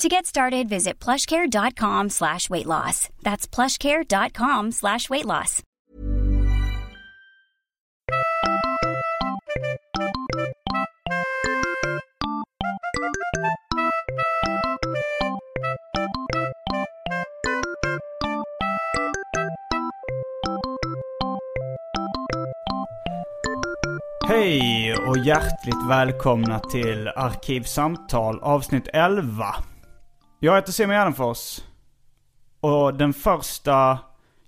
To get started, visit plushcare.com slash weight loss. That's plushcare.com slash weight loss. Hej och hjärtligt välkomna till Arkivsamtal avsnitt 11. Jag heter Simon Gärdenfors. Och den första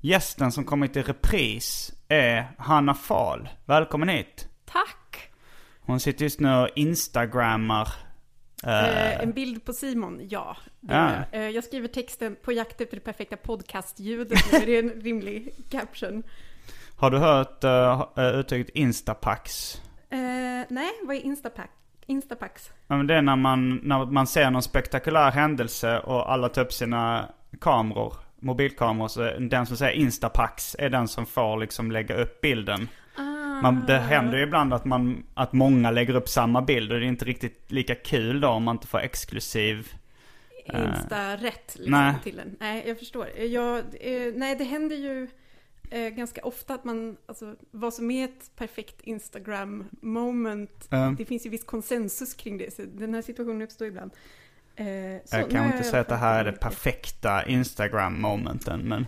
gästen som kommit i repris är Hanna Fahl. Välkommen hit. Tack! Hon sitter just nu och instagrammar. Eh, en bild på Simon, ja. Det Ja. Eh, jag skriver texten på jakt efter det perfekta podcastljudet. nu. Är det en rimlig caption? Har du hört uh, uttrycket instapax? Eh, nej, vad är Instapack? Instapax? Ja, men det är när man, när man ser någon spektakulär händelse och alla tar upp sina kameror, mobilkameror. Så den som säger instapax är den som får liksom lägga upp bilden. Man, det händer ju ibland att, man, att många lägger upp samma bild och det är inte riktigt lika kul då om man inte får exklusiv. Insta-rätt liksom, nej. till den. Nej, jag förstår. Eh, Jag, eh, nej, det händer ju eh, ganska ofta att man, alltså vad som är ett perfekt Instagram-moment, Ja. det finns ju viss konsensus kring det, så den här situationen uppstår ibland. Eh, så Jag kan inte säga att det här är det perfekta Instagram-momenten men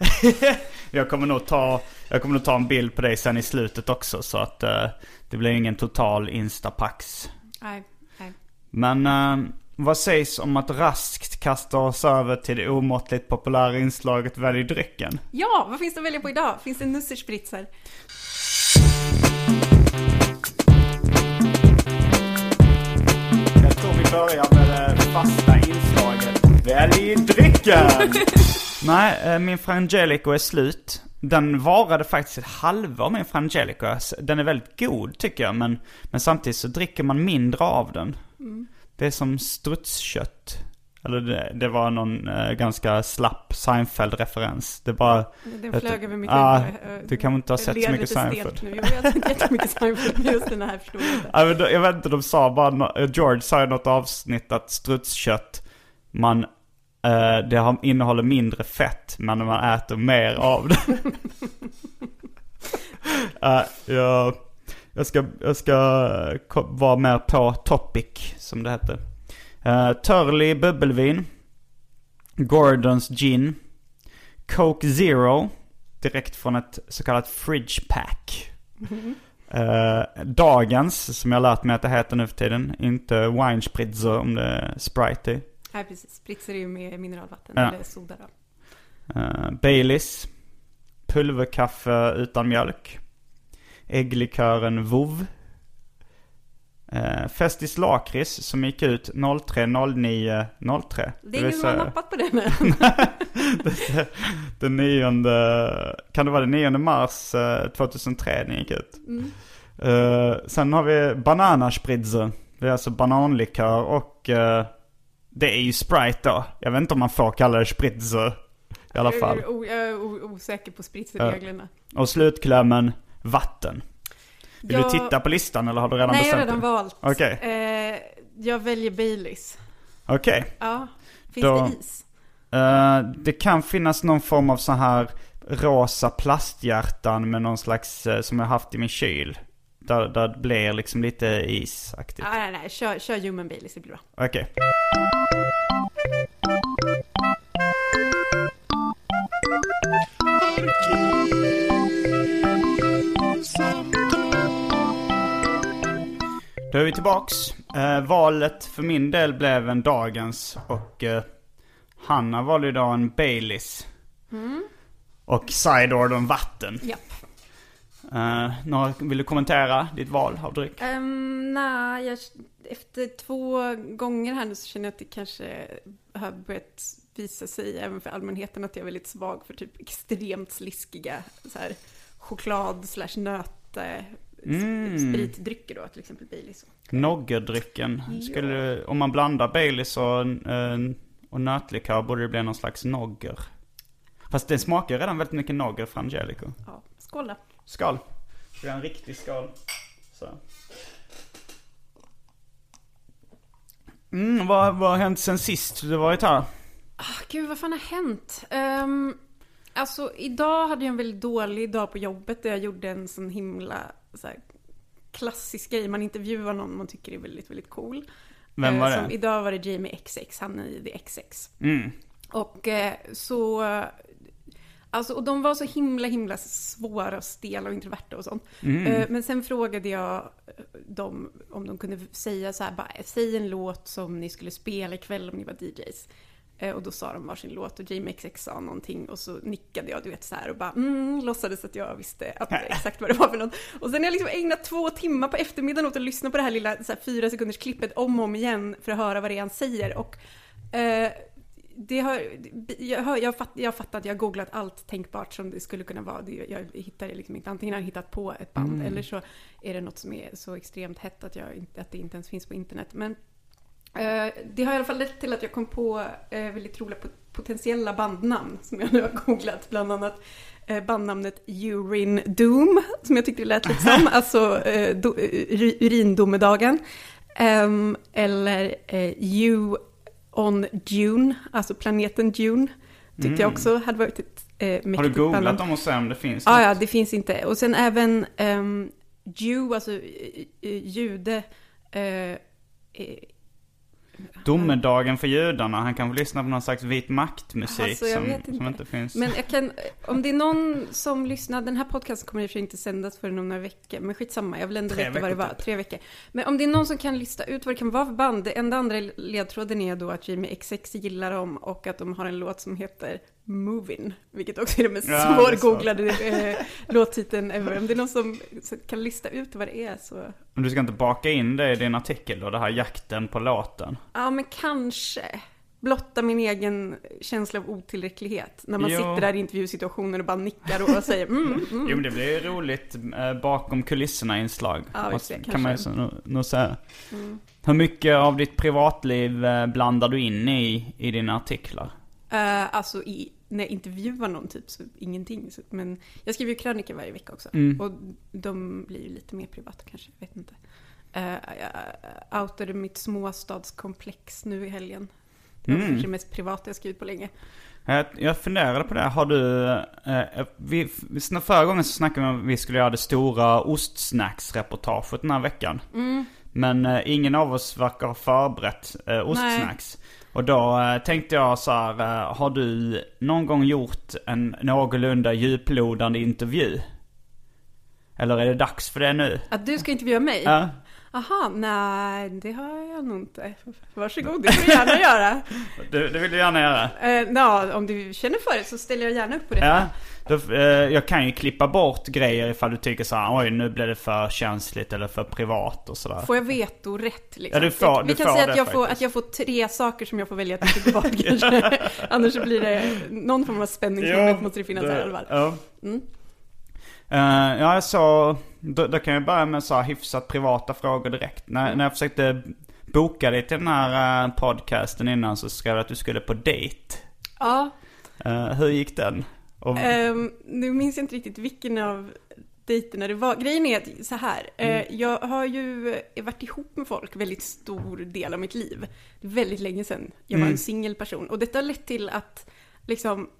jag, kommer nog ta, jag kommer nog ta en bild på dig sen i slutet också så att eh, det blir ingen total instapax. Nej, nej. Men eh, vad sägs om att raskt kasta oss över till det omåttligt populära inslaget Välj drycken? Ja, vad finns det att välja på idag? Finns det nusserspritzer? Jag tror vi börjar med det fasta inslaget Välj drycken! Nej, eh, min Frangelico är slut. Den varade faktiskt ett halvår min Frangelico. Den är väldigt god tycker jag men, men samtidigt så dricker man mindre av den. Det är som strutskött. Eller det, det var någon eh, ganska slapp Seinfeld-referens. Det bara... Den flög över mitt Ah, huvud. Eh, du kan inte ha sett så mycket Seinfeld. Nu. Jo, jag har sett jättemycket Seinfeld, men just den här förstår jag inte. Ja, jag vet inte, de sa bara, nå- George sa i något avsnitt att strutskött, man, eh, det har, innehåller mindre fett men man äter mer av det. uh, jag, jag ska, jag ska eh, vara mer på topic som det heter. Uh, Turley bubbelvin. Gordons gin. Coke Zero. Direkt från ett så kallat fridge pack. Eh, dagens, som jag lärt mig att det heter nu för tiden. Inte wine spritzer om det är Sprite i. Nej, precis. Spritzer är ju med mineralvatten, Ja. eller soda då. Eh, Baileys. Pulverkaffe utan mjölk. Ägglikören Vov. Uh, Festis Lakrits som gick ut 03.09.03. 03. Det är ingen som har nappat på den än. den nionde, kan det vara den 9 mars eh, 2003 den gick ut. Eh, sen har vi bananaspritzer. Det är alltså bananlikör och eh, det är ju Sprite då. Jag vet inte om man får kalla det spritzer i alla fall. Jag är, osäker på spritserreglerna. Och slutklämmen vatten. Vill Jag- du titta på listan eller har du redan Nej, jag har bestämt redan valt. Okej. Eh, jag väljer Baileys. Okej. Ja. Finns Då- det is? Eh, det kan finnas någon form av så här rosa plasthjärtan med någon slags, eh, som jag haft i min kyl. Där, där det blir liksom lite isaktigt. Ah, nej, nej, kör, kör Human Baileys, det blir bra. Okej. Då är vi tillbaks. Eh, valet för min del blev en dagens och eh, Hanna valde idag en Baileys. Och Sideord en vatten. Japp. Eh, några, vill du kommentera ditt val av dryck? Um, Nej, jag, efter två gånger här nu så känner jag att det kanske har börjat visa sig även för allmänheten att jag är väldigt svag för typ extremt sliskiga så här, choklad slash nöt eh, Mm. spritdrycker då, till exempel Baileys. Noggerdrycken. Skulle, om man blandar Baileys och, eh, och nötlikör borde det bli någon slags nogger. Fast det smakar redan väldigt mycket nogger för Angelico. Ja, skål då. Skål. Vi har en riktig skål. Så. Mm, vad, vad har hänt sen sist du varit här? Ah, gud, vad fan har hänt? Um, alltså, idag hade jag en väldigt dålig dag på jobbet där jag gjorde en sån himla så här, klassisk grej. Man intervjuar någon man tycker är väldigt, väldigt cool. Vem Eh, var som, det? Idag var det Jamie XX, han är i The XX. Mm. Och eh, så... Alltså, och de var så himla, himla svåra och stela och introverta och sånt. Mm. Eh, Men sen frågade jag dem om de kunde säga så här, bara, säg en låt som ni skulle spela ikväll om ni var DJs. Eh, Och då sa de varsin låt och Jamie XX sa någonting och så nickade jag du vet så här och bara mm, låtsades att jag visste att, exakt vad det var för något. Och sen har jag liksom ägnat två timmar på eftermiddagen åt att lyssna på det här lilla så här, fyra sekunders klippet om och om igen för att höra vad det är han säger. Och eh, det har, jag, har, jag, fatt, jag fattar att jag har googlat allt tänkbart som det skulle kunna vara. Det, jag hittar det liksom inte. Antingen har jag hittat på ett band eller så är det något som är så extremt hett att, jag, att det inte ens finns på internet. Men det har i alla fall lett till att jag kom på eh, väldigt roliga pot- potentiella bandnamn som jag nu har googlat. Bland annat eh, bandnamnet Urine Doom som jag tyckte det lät lite som. alltså eh, do, ur- urindomedagen. Ehm, eller eh, You on Dune, alltså planeten Dune. Tyckte jag också hade varit ett eh, mäktigt Mm. Har du googlat bandnamn. dem och se om det finns Ja, något? ja, det finns inte. Och sen även um, Jew, alltså eh, eh, jude. eh, eh, Domedagen för judarna. Han kan väl lyssna på någon slags vit maktmusik Alltså, som, inte. som inte finns. men jag kan, om det är någon som lyssnar, den här podcasten kommer i och för sig inte sändas förrän om några veckor, men skitsamma, jag vill ändå Tre veta vad det var, typ. tre veckor. Men om det är någon som kan lista ut vad det kan vara för band, det enda andra ledtråden är då att Jamie XX gillar dem och att de har en låt som heter Movin, vilket också är den mest Ja, svårgooglade eh, låttiteln ever. Om det är någon som kan lista ut vad det är så Men du ska inte baka in det i din artikel då? Det här jakten på låten? Ja, men kanske. Blotta min egen känsla av otillräcklighet. När man Jo. sitter där i intervjusituationen och bara nickar och säger mm, mm. Jo men det blir ju roligt eh, bakom kulisserna inslag. Ja, visst, kan man ju kanske. så, nog- säga. Mm. Hur mycket av ditt privatliv eh, blandar du in i, i dina artiklar? Eh, alltså i, när jag intervjuar någon typ så ingenting. Så, men jag skriver ju krönikor varje vecka också. Mm. Och de blir ju lite mer privata kanske, jag vet inte. Uh, jag outade mitt småstadskomplex nu i helgen. Det var Mm. kanske det mest privata jag skrivit på länge. Jag, funderade på det. Har du... Eh, vi, vi- förra gången så snackade vi om att vi skulle göra det stora ostsnacks-reportaget den här veckan. Mm. Men eh, ingen av oss verkar ha förberett eh, ostsnacks. Och då eh, tänkte jag så här, eh, har du någon gång gjort en någorlunda djuplodande intervju? Eller är det dags för det nu? Att du ska intervjua mig? Ja. Aha, nej det har jag nog inte. Varsågod, det får du gärna göra. Det, det vill du gärna göra. Eh, ja, om du känner för det så ställer jag gärna upp på det. Ja, då, eh, jag kan ju klippa bort grejer ifall du tycker så här, oj nu blev det för känsligt eller för privat och sådär. Får jag vetorätt liksom? Ja, du får- Vi du kan får säga det att jag, får, att jag får tre saker som jag får välja att klippa bort kanske. Annars blir det någon form av spänningsmoment måste det finnas här i alla fall. Ja. Mm. Eh, ja, så då, då kan jag börja med så här hyfsat privata frågor direkt. När, Mm. när jag försökte boka dig till den här eh, podcasten innan så skrev du att du skulle på dejt. Ja, Eh, hur gick den? Och, ehm, nu minns jag inte riktigt vilken av dejterna det var. Grejen är att så här, eh, Mm. jag har ju varit ihop med folk väldigt stor del av mitt liv. Det är väldigt länge sedan jag var Mm. en singel person. Och detta har lett till att liksom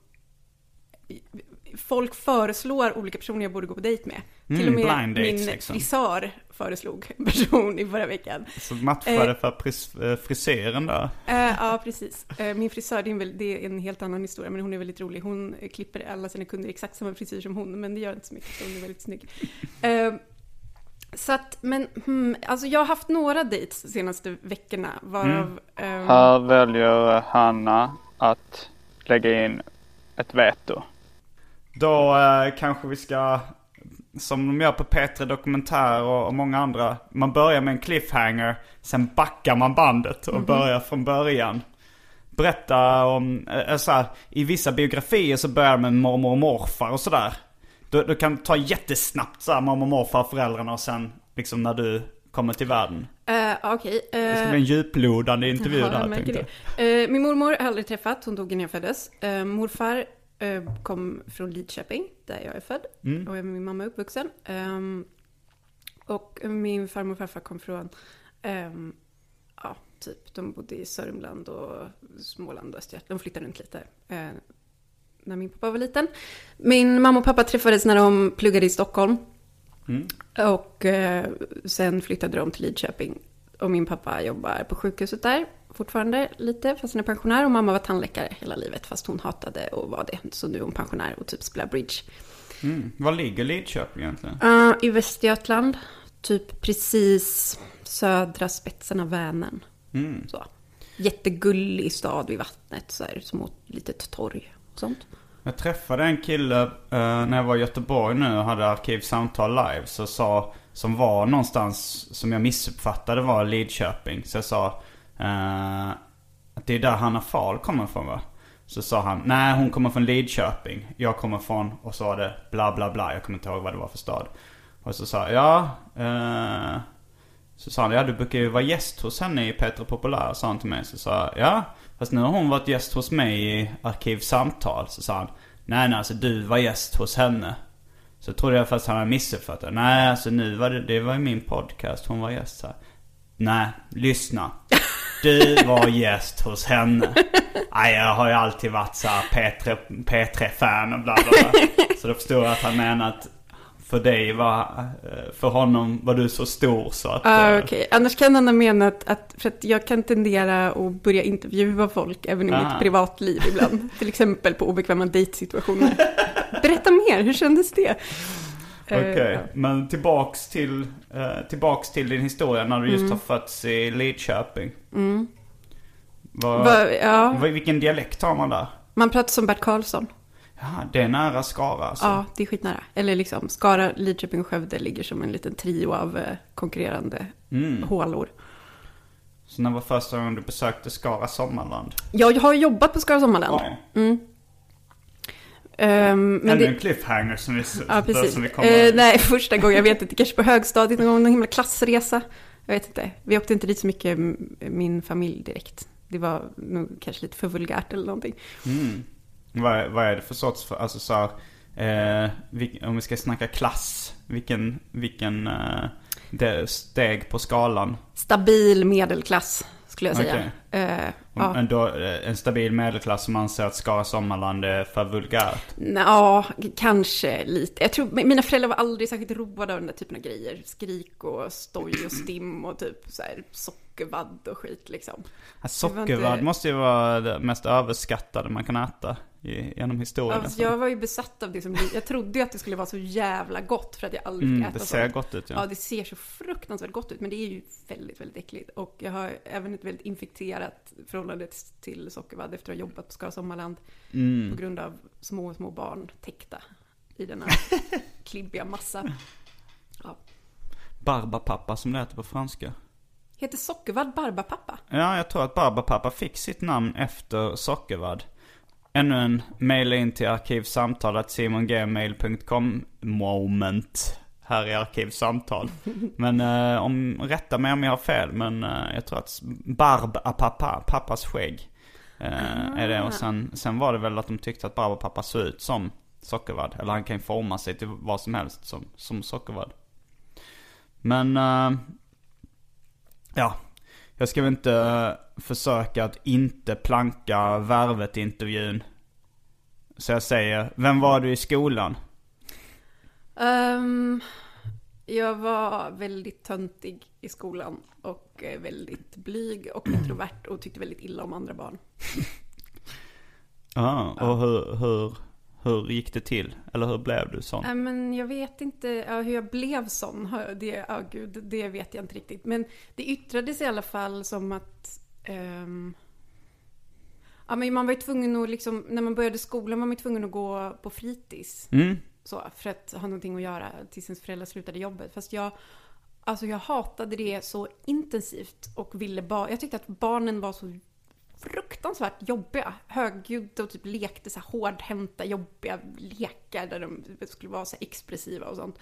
folk föreslår olika personer jag borde gå på dejt med. Mm, till och med blind dates, min liksom. frisör föreslog en person i förra veckan. så matchade eh, för pris, eh, frisören där. Eh, ja, precis. Eh, min frisör, det är, en väl, det är en helt annan historia, men hon är väldigt rolig. Hon klipper alla sina kunder i exakt samma frisyr som hon, men det gör inte så mycket, för hon är väldigt snygg. Så att, men hmm, alltså jag har haft några dates de senaste veckorna. Varav... ehm, Här väljer Hanna att lägga in ett veto. Då eh, kanske vi ska, som de gör på P3 Dokumentär och, och många andra. Man börjar med en cliffhanger, sen backar man bandet och börjar från början. Berätta om, eh, så här, i vissa biografier så börjar det med mormor och morfar och sådär. Du, du kan ta jättesnabbt så här, mormor och morfar, föräldrarna och sen liksom när du kommer till världen. eh, Okej. Det ska eh, bli en djuplodande intervju Ja, där tänkte jag. Eh, min mormor har jag aldrig träffat, hon dog när jag föddes. Eh, morfar eh, kom från Lidköping, där jag är född. Mm. Och min mamma är uppvuxen. Ehm, och min farmor och farfar kom från, ehm, ja, typ, de bodde i Sörmland och Småland och Östergötland. De flyttade runt lite. eh, när min pappa var liten. Min mamma och pappa träffades när de pluggade i Stockholm. Mm. Och eh, sen flyttade de till Lidköping. Och min pappa jobbar på sjukhuset där fortfarande lite, fast han är pensionär. Och mamma var tandläkare hela livet, fast hon hatade att vara det. Så nu är hon pensionär och typ spelar bridge. Mm. Var ligger Lidköping egentligen? Uh, I Västergötland, typ precis södra spetsen av Vänern. Mm. Så. Jättegullig stad vid vattnet, så här små litet torg och sånt. Jag träffade en kille eh, när jag var i Göteborg nu och hade arkivsamtal live. Så sa, som var någonstans som jag missuppfattade var Lidköping. Så jag sa Uh, det är där Hanna Fahl kommer ifrån va? Så sa han, nej hon kommer från Lidköping. Jag kommer från, och så var det bla bla bla. Jag kommer inte ihåg vad det var för stad. Och så sa jag, ja. Uh, så sa han, ja du brukar ju vara gäst hos henne i Petra Populär, sa han till mig. Så sa jag, ja. Fast nu har hon varit gäst hos mig i Arkivsamtal. Så sa han, nej nej alltså du var gäst hos henne. Så trodde jag först han hade missuppfattat. Nej alltså nu var det, det var ju min podcast, hon var gäst här. Nej, lyssna. Du var gäst hos henne. Nej, jag har ju alltid varit så här P3, P3-fan och bla bla bla. Så då förstår jag att han menar att för dig var, eh, för honom var du så stor så att... Ah, eh, Okej, annars kan han ha menat att, för att jag kan tendera att börja intervjua folk även i Ah. mitt privatliv ibland. Till exempel på obekväma dejtsituationer. Berätta mer, hur kändes det? Eh, Okej, ja. men tillbaks till, eh, tillbaks till din historia när du just Mm. har fötts i Lidköping. Vad, Va, ja, vad, vilken dialekt har man där? man pratar som Bert Karlsson. Ja, det är nära Skara alltså. Ja, det är skitnära. Eller liksom, Skara, Lidköping och Skövde ligger som en liten trio av eh, konkurrerande Mm. hålor. Så när var första gången du besökte Skara Sommarland? Ja, jag har jobbat på Skara Sommarland. Ja. Ehm, men Ännu en cliffhanger som vi, Ja, precis. som vi kommer... Eh, nej, första gången, jag vet inte, kanske på högstadiet, någon gång, någon himla klassresa. Jag vet inte. Vi åkte inte dit så mycket, min familj direkt. Det var nog kanske lite för vulgärt eller någonting. Mm. Vad, är- vad är det för sorts, för, alltså så här, eh, om vi ska snacka klass, vilken, vilken eh, steg på skalan? Stabil medelklass, skulle jag säga. Okej. Eh, Om- ja. En, då, eh, en stabil medelklass som anser att Skara Sommarland är för vulgärt. Ja, kanske lite. Jag tror, mina föräldrar var aldrig särskilt roade av den där typen av grejer. Skrik och stoj och stim och typ så här sockervadd och skit liksom. Ja, Sockervadd inte- måste ju vara det mest överskattade man kan äta genom historien. Alltså, jag var ju besatt av det som Jag trodde ju att det skulle vara så jävla gott för att jag aldrig mm, äta det ser sånt. gott ut ja. Ja, det ser så fruktansvärt gott ut, men det är ju väldigt, väldigt äckligt. Och jag har även ett väldigt infekterat förhållande till sockervadd efter att ha jobbat på Skara Sommarland. Mm. På grund av små, små barn täckta i denna klibbiga massa. Ja. Barbapappa som det heter på franska. Heter sockervadd barbapappa? Ja, jag tror att Barbapappa fick sitt namn efter Sockervadd. Ännu en mail in till arkivsamtalet simongmail.com moment här i arkivsamtal. Men eh, om, rätta mig om jag har fel, men eh, jag tror att Barbapappa, pappas skägg, eh, är det. Och sen, sen var det väl att de tyckte att Barbapappa såg ut som Sockervadd. Eller han kan ju forma sig till vad som helst som, som Sockervadd. Men, eh, ja. Jag ska väl inte eh, försöka att inte planka Värvet-intervjun. Så jag säger, vem var du i skolan? Ehm, jag var väldigt töntig i skolan och eh, väldigt blyg och introvert och tyckte väldigt illa om andra barn. Ja, och hur, hur, Hur gick det till? Eller hur blev du sån? Men jag vet inte ja, hur jag blev sån. Det, ja, gud, det vet jag inte riktigt. Men det yttrades i alla fall som att... ehm, ja, men man var ju tvungen att liksom, när man började skolan var man ju tvungen att gå på fritids. Mm. Så, för att ha någonting att göra tills ens föräldrar slutade jobbet. Fast jag, alltså jag hatade det så intensivt och ville bara... Jag tyckte att barnen var så fruktansvärt jobbiga. Högljudda och typ lekte så här hårdhänta, jobbiga lekar där de skulle vara så expressiva och sånt.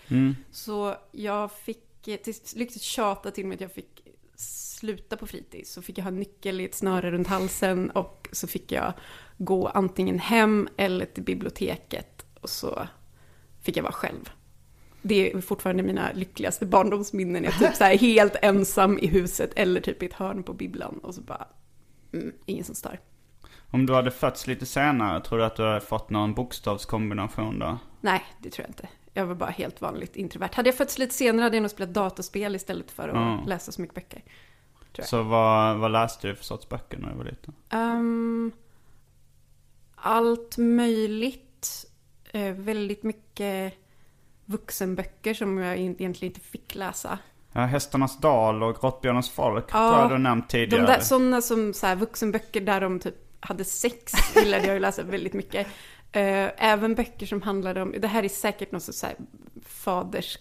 Så jag fick, till lyckades tjata till mig att jag fick sluta på fritids. Så fick jag ha nyckel i ett snöre runt halsen och så fick jag gå antingen hem eller till biblioteket. Och så fick jag vara själv. Det är fortfarande mina lyckligaste barndomsminnen. Jag är typ så här helt ensam i huset eller typ i ett hörn på bibblan och så bara, mm, ingen som stör. Om du hade fötts lite senare, tror du att du hade fått någon bokstavskombination då? Nej, det tror jag inte. Jag var bara helt vanligt introvert. Hade jag fötts lite senare hade jag nog spelat dataspel istället för att Mm. läsa så mycket böcker. Så vad, vad läste du för sorts böcker när du var liten? Ehm, allt möjligt. Eh, väldigt mycket vuxenböcker som jag egentligen inte fick läsa. Ja, Hästarnas dal och Grottbjörnens folk Ja, tror jag du nämnt De tidigare. där sådana som så här, vuxenböcker där de typ hade sex gillade jag att läsa väldigt mycket. Eh, även böcker som handlade om, det här är säkert något så här faders,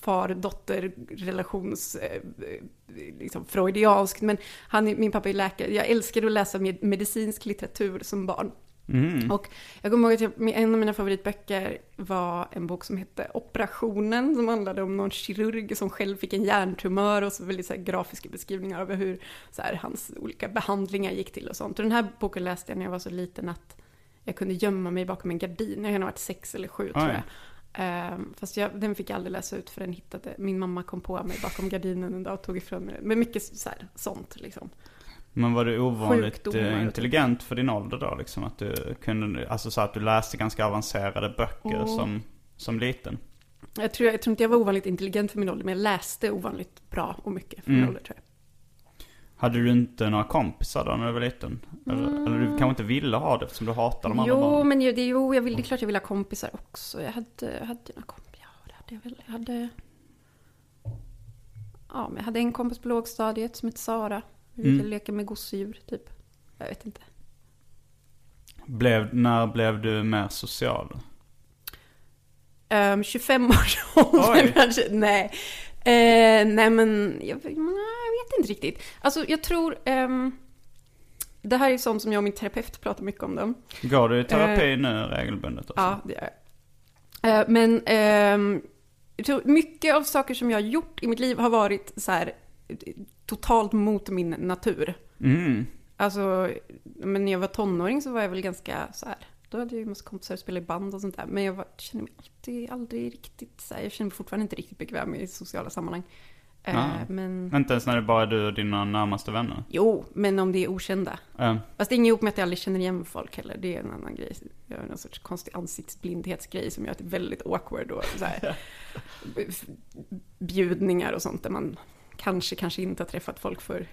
far-dotter relations, eh, liksom freudianskt. Men han, min pappa är läkare, jag älskade att läsa med medicinsk litteratur som barn. Mm. Och jag kommer ihåg att jag, en av mina favoritböcker var en bok som hette Operationen, som handlade om någon kirurg som själv fick en hjärntumör och så väldigt så grafiska beskrivningar av hur så här, hans olika behandlingar gick till och sånt. Och den här boken läste jag när jag var så liten att jag kunde gömma mig bakom en gardin. Jag kan ha varit sex eller sju tror Oj. jag. Ehm, fast jag, den fick jag aldrig läsa ut för den hittade, min mamma kom på mig bakom gardinen en dag och tog ifrån mig den. Men mycket så här, sånt liksom. Men var du ovanligt Sjukdomar eh, typ. intelligent för din ålder då? Liksom att du kunde, alltså så att du läste ganska avancerade böcker Ja. som, som liten? Jag tror, jag tror inte jag var ovanligt intelligent för min ålder, men jag läste ovanligt bra och mycket för min Mm. ålder tror jag. Hade du inte några kompisar då när du var liten? Eller, eller du kanske inte ville ha det eftersom du hatar de andra Jo, barnen? men ju- det, jo, jag vill, det är klart jag vill ha kompisar också. Jag hade, jag hade några kompisar, ja det hade jag väl. Jag hade... Ja, men jag hade en kompis på lågstadiet som hette Sara. Vi Mm. leka med gosedjur, typ. Jag vet inte. Blev, när blev du mer social? Um, 25 års ålder kanske? Nej. Eh, nej men, jag, jag vet inte riktigt. Alltså jag tror... ehm, det här är sånt som jag och min terapeut pratar mycket om. Dem. Går du i terapi nu regelbundet? Också? Ja, det gör jag. Eh, Men jag tror mycket av saker som jag har gjort i mitt liv har varit så här totalt mot min natur. Mm. Alltså, men när jag var tonåring så var jag väl ganska så här. Då hade jag ju massa kompisar och spelade i band och sånt där. Men jag var, kände mig alltid, aldrig riktigt så här. Jag känner mig fortfarande inte riktigt bekväm i sociala sammanhang. Eh, Ah. Men, Inte ens när det bara är du och dina närmaste vänner? jo, men om det är okända. Eh, Fast det är inget ihop med att jag aldrig känner igen folk heller. Det är en annan grej. Jag har någon sorts konstig ansiktsblindhetsgrej som gör att det är väldigt awkward och så här, bjudningar och sånt där man kanske, kanske inte har träffat folk för.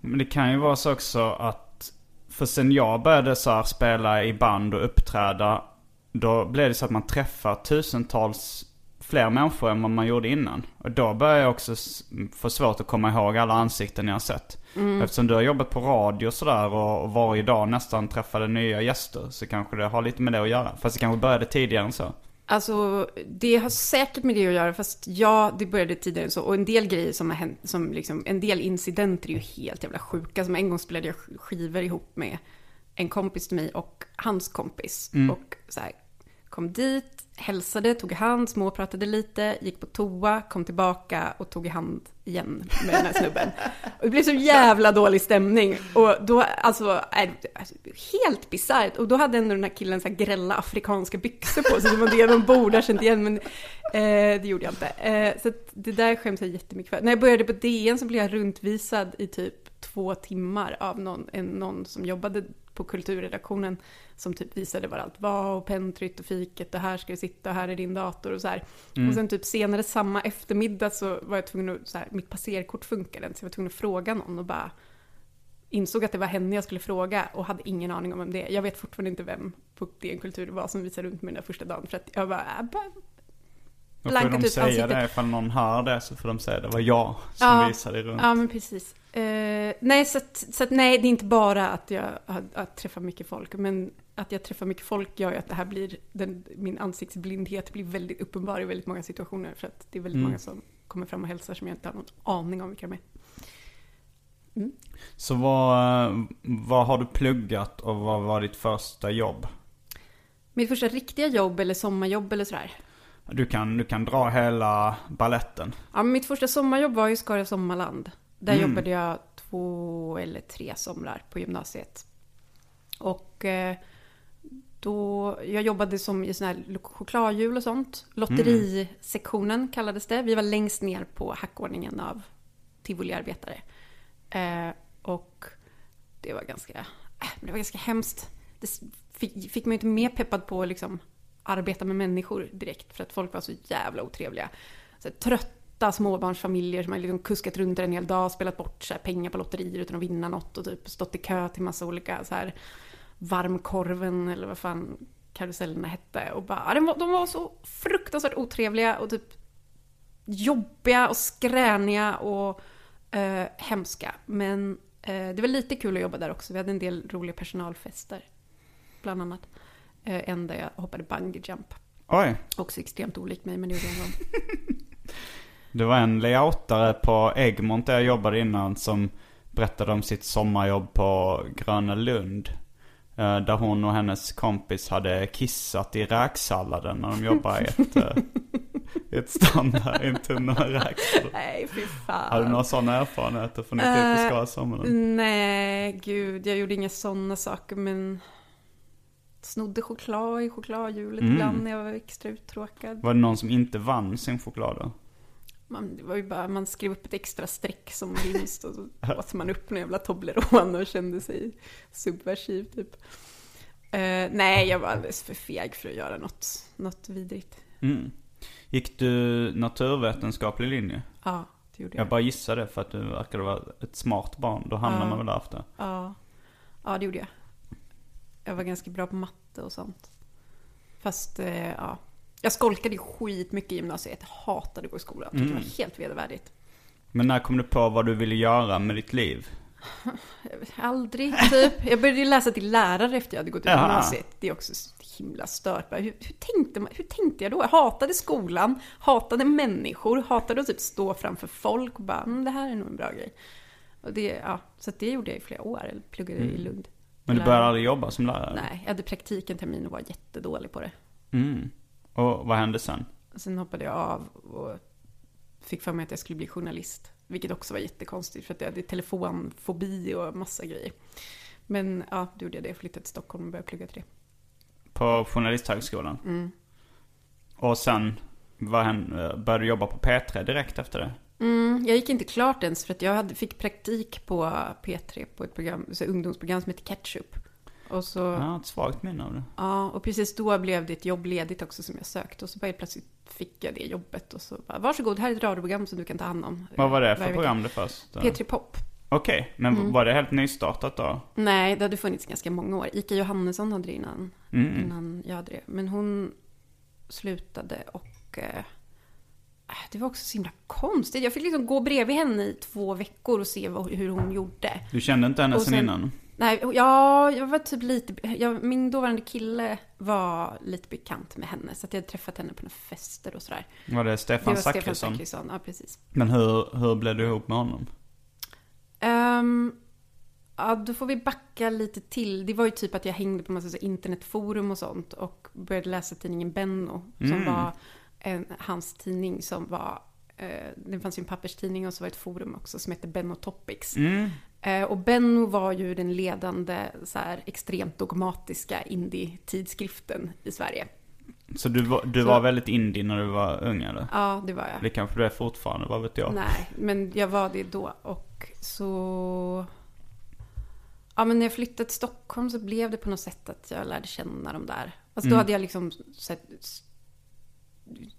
Men det kan ju vara så också att, för sen jag började så här spela i band och uppträda, då blev det så att man träffar tusentals fler människor än vad man gjorde innan. Och då började jag också få svårt att komma ihåg alla ansikten jag har sett. Eftersom du har jobbat på radio och sådär och varje dag nästan träffade nya gäster så kanske det har lite med det att göra. Fast det kanske började tidigare än så. Alltså, det har säkert med det att göra, fast ja, det började tidigare än så. Och en del grejer som har hänt, som liksom, en del incidenter är ju helt jävla sjuka. Som en gång spelade jag sk- skivor ihop med en kompis till mig och hans kompis. Och så här, kom dit, hälsade, tog i hand, småpratade lite, gick på toa, kom tillbaka och tog i hand igen med den här snubben. Och det blev så jävla dålig stämning. Och då, alltså, alltså helt bisarrt. Och då hade ändå den här killen så här grälla afrikanska byxor på sig, som var det de borde ha känt igen, men eh, det gjorde jag inte. Eh, så det där skäms jag jättemycket för. När jag började på DN så blev jag runtvisad i typ två timmar av någon, en, någon som jobbade på kulturredaktionen som typ visade var allt var och pentryt och fiket och här ska du sitta och här är din dator och så här. Och sen typ senare samma eftermiddag så var jag tvungen att, så här, mitt passerkort funkade inte så jag var tvungen att fråga någon och bara insåg att det var henne jag skulle fråga och hade ingen aning om vem det är. Jag vet fortfarande inte vem på DN Kultur det var som visade runt mig den där första dagen. För att jag bara, äh, bara Då får de ut säga ansiktet. det ifall någon hör det så får de säga det var jag som Ja. visade runt. Ja, men precis. Eh, nej, så, att, så att, nej, det är inte bara att jag har, att träffar mycket folk, men att jag träffar mycket folk gör ju att det här blir, den, min ansiktsblindhet blir väldigt uppenbar i väldigt många situationer, för att det är väldigt Mm. många som kommer fram och hälsar som jag inte har någon aning om vilka de är. Så vad, vad har du pluggat och vad var ditt första jobb? Mitt första riktiga jobb eller sommarjobb eller sådär. Du kan, du kan dra hela balletten. Ja, mitt första sommarjobb var i Skara Sommarland. Där Mm. jobbade jag två eller tre somrar på gymnasiet. Och eh, då, jag jobbade som i sån här chokladhjul och sånt. Lotterisektionen kallades det. Vi var längst ner på hackordningen av tivoliarbetare. Eh, och det var ganska, äh, det var ganska hemskt. Det fick, fick mig inte mer peppad på att liksom arbeta med människor direkt. För att folk var så jävla otrevliga. Så här, trötta småbarnsfamiljer som har liksom kuskat runt en hel dag, spelat bort så här, pengar på lotterier utan att vinna något och typ stått i kö till massa olika så här varmkorven eller vad fan karusellerna hette. Och bara, ja, de, var, de var så fruktansvärt otrevliga och typ jobbiga och skräniga och eh, hemska. Men eh, det var lite kul att jobba där också. Vi hade en del roliga personalfester. Bland annat. Eh, en där jag hoppade bungee jump. Oj, Också extremt olikt mig, men det gjorde jag en gång. det var en layoutare på Egmont där jag jobbade innan som berättade om sitt sommarjobb på Gröna Lund. Eh, Där hon och hennes kompis hade kissat i räksalladen när de jobbade i ett, eh, ett standard, i en tunna med räksallad. Nej, fy fan. Har du några sådana erfarenheter från ditt liv på Skara Sommarland? Nej, gud, jag gjorde inga sådana saker, men snodde choklad i chokladhjulet Mm. ibland när jag var extra uttråkad. Var det någon som inte vann sin choklad då? Man, det var ju bara, man skrev upp ett extra streck som vinst och så åt man upp en jävla Toblerone och kände sig subversiv typ. Eh, nej, jag var alldeles för feg för att göra något, något vidrigt. Mm. Gick du naturvetenskaplig linje? Ja, det gjorde jag. Jag bara gissade för att du verkade vara ett smart barn. Då hamnar Ja. man väl där efter. Ja. ja, det gjorde jag. Jag var ganska bra på matte och sånt. Fast, eh, ja. Jag skolkade ju skitmycket i gymnasiet. Jag hatade att gå i skolan. Tyckte Mm. det var helt vedervärdigt. Men när kom du på vad du ville göra med ditt liv? Aldrig, typ. Jag började ju läsa till lärare efter jag hade gått ut gymnasiet. Det är också så himla stört. Hur, hur, tänkte man, hur tänkte jag då? Jag hatade skolan, hatade människor, hatade att typ stå framför folk och bara, mm, det här är nog en bra grej. Och det, ja, så det gjorde jag i flera år, eller pluggade i Lund. Men du började aldrig jobba som lärare? Nej, jag hade praktik en termin och var jättedålig på det. Mm. Och vad hände sen? Sen hoppade jag av och fick för mig att jag skulle bli journalist. Vilket också var jättekonstigt för att jag hade telefonfobi och massa grejer. Men ja, då gjorde jag det. Jag flyttade till Stockholm och började plugga till det. På Journalisthögskolan? Mm. Och sen vad hände, började du jobba på P3 direkt efter det? Mm, jag gick inte klart ens för att jag hade, fick praktik på P3 på ett program, så ungdomsprogram som heter Ketchup. Och så, har ett svagt minne av det. ja, och precis då blev det ett jobb ledigt också som jag sökte. Och så bara helt plötsligt fick jag det jobbet och så bara, varsågod, här är ett radioprogram som du kan ta hand om. Vad var det för vecka." program det först? P3 Pop. Okej, men Mm. var det helt nystartat då? Nej, det hade funnits ganska många år. Ika Johannesson hade det innan, Mm. innan jag hade det. Men hon slutade och eh, det var också så himla konstigt. Jag fick liksom gå bredvid henne i två veckor och se vad, hur hon gjorde. Du kände inte henne Och sen, sen- innan? Nej, ja, jag var typ lite... Jag, min dåvarande kille var lite bekant med henne. Så att jag hade träffat henne på några fester och sådär. Var det Stefan Zachrisson? Ja precis. Men hur, hur blev du ihop med honom? Um, ja, då får vi backa lite till. Det var ju typ att jag hängde på massa internetforum och sånt och började läsa tidningen Benno. Som Mm. var en, hans tidning som var... Eh, det fanns ju en papperstidning och så var det ett forum också som hette Benno Topics. Mm. Eh, och Benno var ju den ledande så här, extremt dogmatiska indie-tidskriften i Sverige. Så du, var, du Så- var väldigt indie när du var ung eller? Ja, det var jag. Det kanske du är fortfarande, vad vet jag? Nej, men jag var det då. Och så... Ja, men när jag flyttade till Stockholm så blev det på något sätt att jag lärde känna dem där. Alltså då Mm. hade jag liksom sett,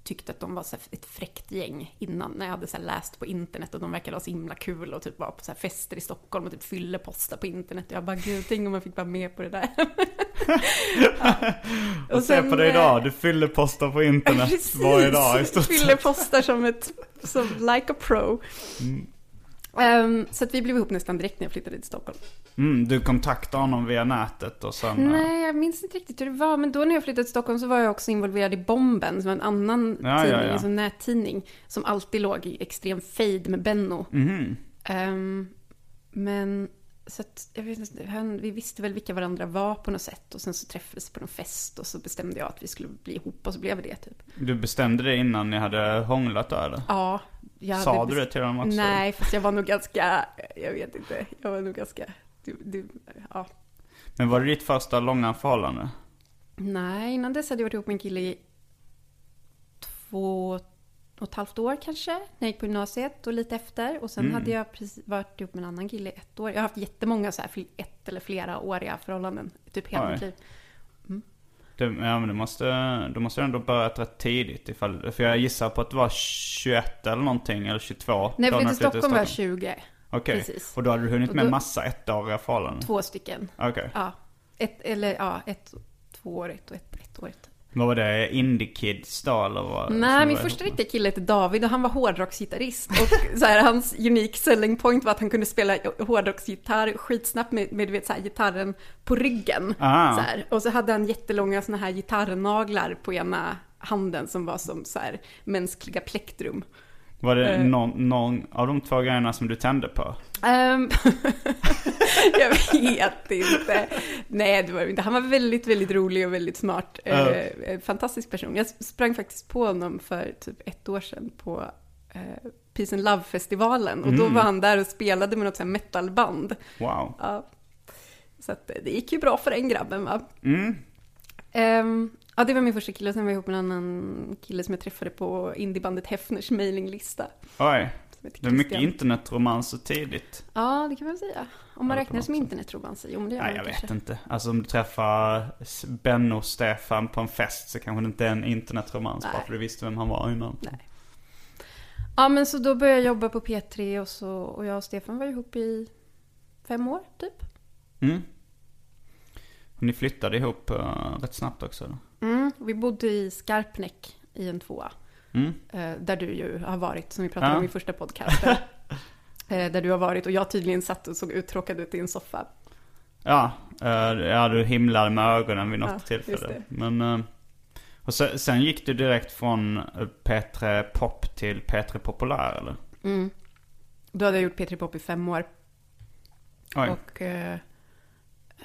tyckte att de var så ett fräckt gäng innan. När jag hade så läst på internet och de verkade ha så himla kul och typ var på så fester i Stockholm och typ fylleposta på internet. Och jag bara, gud, tänk om man fick vara med på det där. ja. Och, se på dig eh, idag, du fyller poster på internet Precis. varje dag i stort sett. Fyllepostar som ett, som like a pro. Mm. Ehm, så att vi blev ihop nästan direkt när jag flyttade till Stockholm. Mm, du kontaktade honom via nätet och sen... eh, Nej, jag minns inte riktigt hur det var. Men då när jag flyttade till Stockholm så var jag också involverad i Bomben, som var en annan Ja, ja, tidning, ja. en sån nättidning. Som alltid låg i extrem fade med Benno. mhm. Ehm, men så att, jag vet inte, han, vi visste väl vilka varandra var på något sätt. Och sen så träffades vi på någon fest och så bestämde jag att vi skulle bli ihop och så blev vi det typ. Du bestämde det innan ni hade hånglat då eller? Ja. Jag Sa du det till honom också? Nej, fast jag var nog ganska, jag vet inte, jag var nog ganska, du, du, ja. Men var det ditt första långa förhållande? Nej, innan dess hade jag varit ihop med en kille i två och ett halvt år kanske, när jag gick på gymnasiet och lite efter. Och sen Mm. hade jag precis varit ihop med en annan kille i ett år. Jag har haft jättemånga så här, ett eller flera åriga förhållanden, typ hela mitt liv. Det, ja men du måste, du måste ändå börjat rätt tidigt ifall, för jag gissar på att det var 21 eller någonting, eller 22. När då jag när flyttade till Stockholm var jag 20, Okej, precis. och då hade du hunnit Och med då- massa ettåriga förhållanden? två stycken. Okej. Ja, ett, eller ja, ett tvåårigt och ett ettårigt. Vad var det? Indie Kids då eller vad? Nej, min första riktiga kille hette David och han var hårdrocksgitarrist. Och så här, hans unique selling point var att han kunde spela hårdrocksgitarr skitsnabbt med, med du vet, så här, gitarren på ryggen. Ah. Så här. Och så hade han jättelånga såna här gitarrnaglar på ena handen som var som så här, mänskliga plektrum. Var det Eh. någon, någon av de två grejerna som du tände på? Ehm, jag vet inte. Nej, det var inte. Han var väldigt, väldigt rolig och väldigt smart. Eh, fantastisk person. Jag sprang faktiskt på honom för typ ett år sedan på Peace and Love-festivalen. Och då Mm. var han där och spelade med något sånt metalband. Wow. Ja. Så att det gick ju bra för den grabben va. Mm. Ehm, ja, det var min första kille. Sen var jag ihop med en annan kille som jag träffade på indiebandet Hefners mailinglista. Oj. Det är mycket internetromanser tidigt. Ja, det kan man säga. Om man Ja, räknar som internetromanser. Jo, men det gör Nej, man jag kanske. vet inte. Alltså om du träffar Benno och Stefan på en fest så kanske det inte är en internetromans bara Nej. för du visste vem han var innan. Nej. Ja, men så då började jag jobba på P3 och, så, och jag och Stefan var ihop i fem år, typ. Mm. Och ni flyttade ihop uh, rätt snabbt också eller? Mm, vi bodde i Skarpnäck i en tvåa. Mm. Eh, där du ju har varit, som vi pratade Ja. om i första podcasten. eh, där du har varit och jag tydligen satt och såg uttråkad ut i en soffa. Ja, uh, ja, du himlade med ögonen vid något Ja, tillfälle. Men, eh, och sen, sen gick du direkt från eh, P3 Pop till P3 Populär eller? Mm. Då hade jag gjort P3 Pop i fem år. Oj. Och... Eh,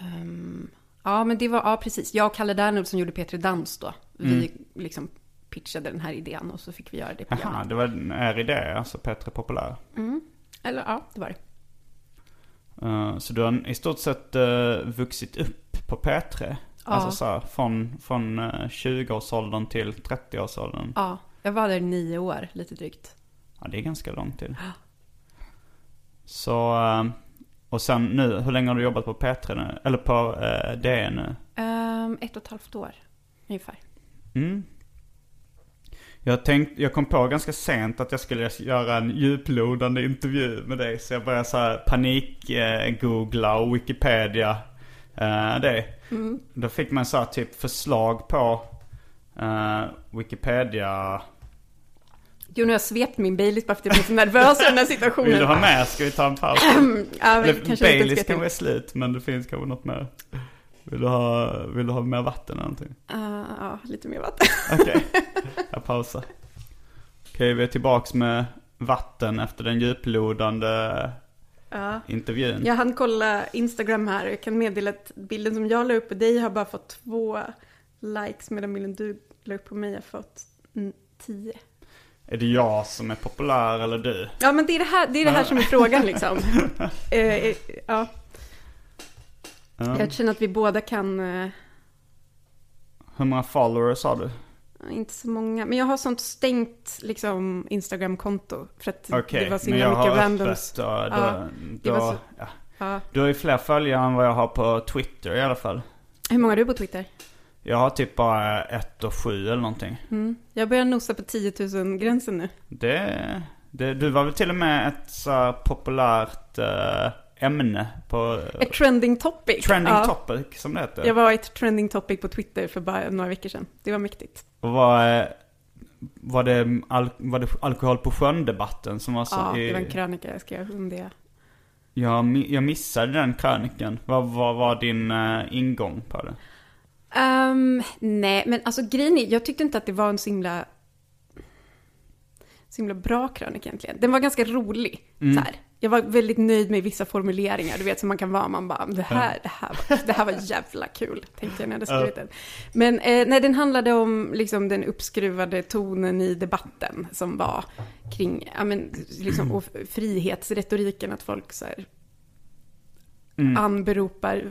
ehm, ja, men det var... Ja, precis. Jag och Kalle Dernulf som gjorde P3 Dans då. Vi Mm. liksom pitchade den här idén och så fick vi göra det Jaha, programmet. det var er idé, alltså P3 Populär. Mm. Eller ja, det var det. Eh, så du har i stort sett uh, vuxit upp på P3? Ja. Alltså så här, från, från uh, 20-årsåldern till 30-årsåldern? Ja, jag var där i nio år, lite drygt. Ja, det är ganska lång tid. Så, eh, och sen nu, hur länge har du jobbat på P3 nu? Eller på uh, DN nu? Ehm, ett och ett halvt år, ungefär. Mm. Jag, tänkt, jag kom på ganska sent att jag skulle göra en djuplodande intervju med dig. Så jag började så här panik-googla och Wikipedia eh, det. Då fick man så här typ förslag på eh, Wikipedia. Jo, nu har jag svept min Baileys bara för att jag blev så nervös i den här situationen. Vill du ha med? Ska vi ta en paus? Ja, kanske inte Baileys kanske är slut men det finns kanske något mer. Vill du ha, vill du ha mer vatten eller någonting? Uh, ja, lite mer vatten. Okej, jag pausar. Okej, vi är tillbaks med vatten efter den djuplodande Ja. intervjun. Jag hann kolla Instagram här jag kan meddela att bilden som jag la upp på dig har bara fått två likes medan bilden du la upp på mig har fått tio. Är det jag som är populär eller du? Ja men det är det här, det är det här som är frågan liksom. Eh, ja, Ja. jag känner att vi båda kan, eh, Hur många followers har du? inte så många, men jag har sånt stängt liksom Instagram-konto. För att Okej, det var så men himla jag mycket har randoms. öppet och då, Ja, då, så- ja. Ja. Du har ju fler följare än vad jag har på Twitter i alla fall. Hur många har du på Twitter? Jag har typ bara ett och sju eller någonting. Jag börjar nosa på 10 000-gränsen nu. Det, det, du var väl till och med ett så populärt eh, ämne på Ett trending topic. trending Ja. topic som det heter. Jag var ett trending topic på Twitter för bara några veckor sedan. Det var mäktigt. Och var, eh, var, det al- var det alkohol på sjön-debatten som var så Ja, i, det var en krönika jag skrev om det. jag, mi- jag missade den krönikan. Vad vad var din eh, ingång på det? Ehm, nej, men alltså grejen är, jag tyckte inte att det var en så himla, så himla bra krönika egentligen. Den var ganska rolig. Mm. Så här. Jag var väldigt nöjd med vissa formuleringar, du vet som man kan vara, man bara, det här, det här, var, det här var jävla kul, tänkte jag när jag hade skrivit den. Men eh, nej, den handlade om liksom den uppskruvade tonen i debatten som var kring, ja men, liksom, och frihetsretoriken, att folk så här, Mm. anberopar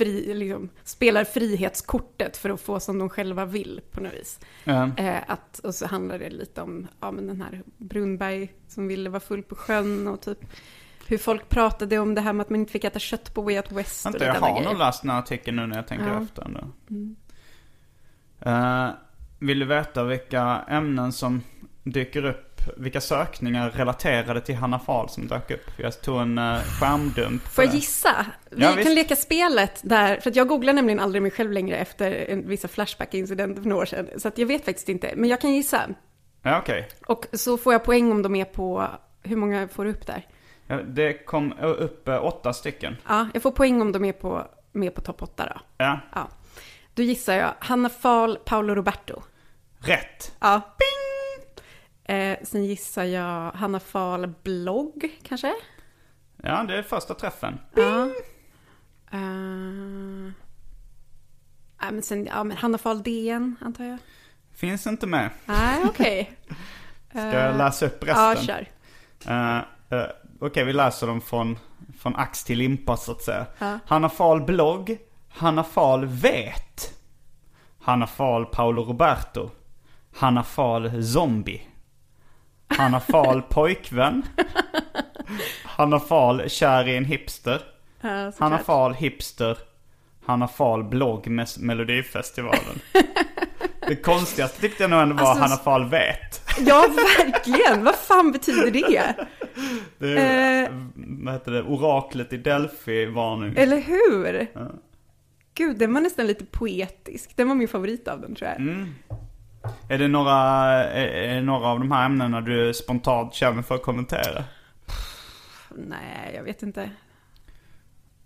fri, liksom, spelar frihetskortet för att få som de själva vill på något vis. Ja. Eh, att, och så handlar det lite om ja, men den här Brunberg som ville vara full på sjön och typ hur folk pratade om det här med att man inte fick äta kött på Way Out West. Vänta, jag har nog läst den här artikeln nu när jag tänker Ja. Mm. efter ändå. Eh, vill du veta vilka ämnen som dyker upp? Vilka sökningar relaterade till Hanna Fahl som dök upp? Jag tog en uh, skärmdump. Får jag gissa? Vi Ja, kan visst. leka spelet där, för jag googlar nämligen aldrig mig själv längre efter en, vissa Flashback-incidenter för några år sedan. Så att jag vet faktiskt inte, men jag kan gissa. Ja, okej. Och så får jag poäng om de är på, hur många får du upp där? Ja, det kom upp eh, åtta stycken. Ja, jag får poäng om de är på, med på topp 8 då. Ja, Ja. Då gissar jag Hanna Fahl, Paolo Roberto. rätt. Ja. Bing! Eh, sen gissar jag Hanna Fahl blogg, kanske? Ja, det är första träffen. Ja. Eh, ja, men sen, ja, men Hanna Fahl DN, antar jag. Finns inte med. Nej, okej. Ska jag läsa upp resten? Ja, kör. Eh, eh, Okej, vi läser dem från, från ax till limpa så att säga. Ja. Hanna Fahl blogg. Hanna Fahl vet. Hanna Fahl Paolo Roberto. Hanna Fahl zombie. Hanna Fahl pojkvän. Hanna Fahl kär i en hipster. Ja. Hanna Fahl hipster. Hanna Fahl blogg med Melodifestivalen. Det konstigaste tyckte jag nog ändå var Alltså, Hanna Fahl vet. Ja, verkligen. Vad fan betyder det? Det är, Eh. vad heter det, oraklet i Delphi-varning. Eller hur? Gud, den var nästan lite poetisk. Den var min favorit av dem, tror jag. Mm. Är det några, är, är några av de här ämnena du spontant känner för att kommentera? Nej, jag vet inte.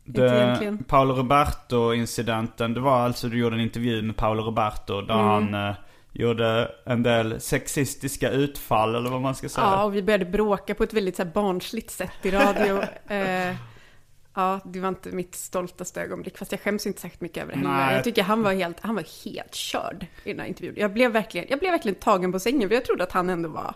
Det, Inte egentligen. Paolo Roberto-incidenten, det var alltså du gjorde en intervju med Paolo Roberto där Mm. han eh, gjorde en del sexistiska utfall eller vad man ska säga. Ja, och vi började bråka på ett väldigt så här, barnsligt sätt i radio. eh, ja, det var inte mitt stoltaste ögonblick, fast jag skäms inte särskilt mycket över det heller. Jag tycker han var helt, han var helt körd i den här intervjun. Jag blev verkligen, jag blev verkligen tagen på sängen, för jag trodde att han ändå var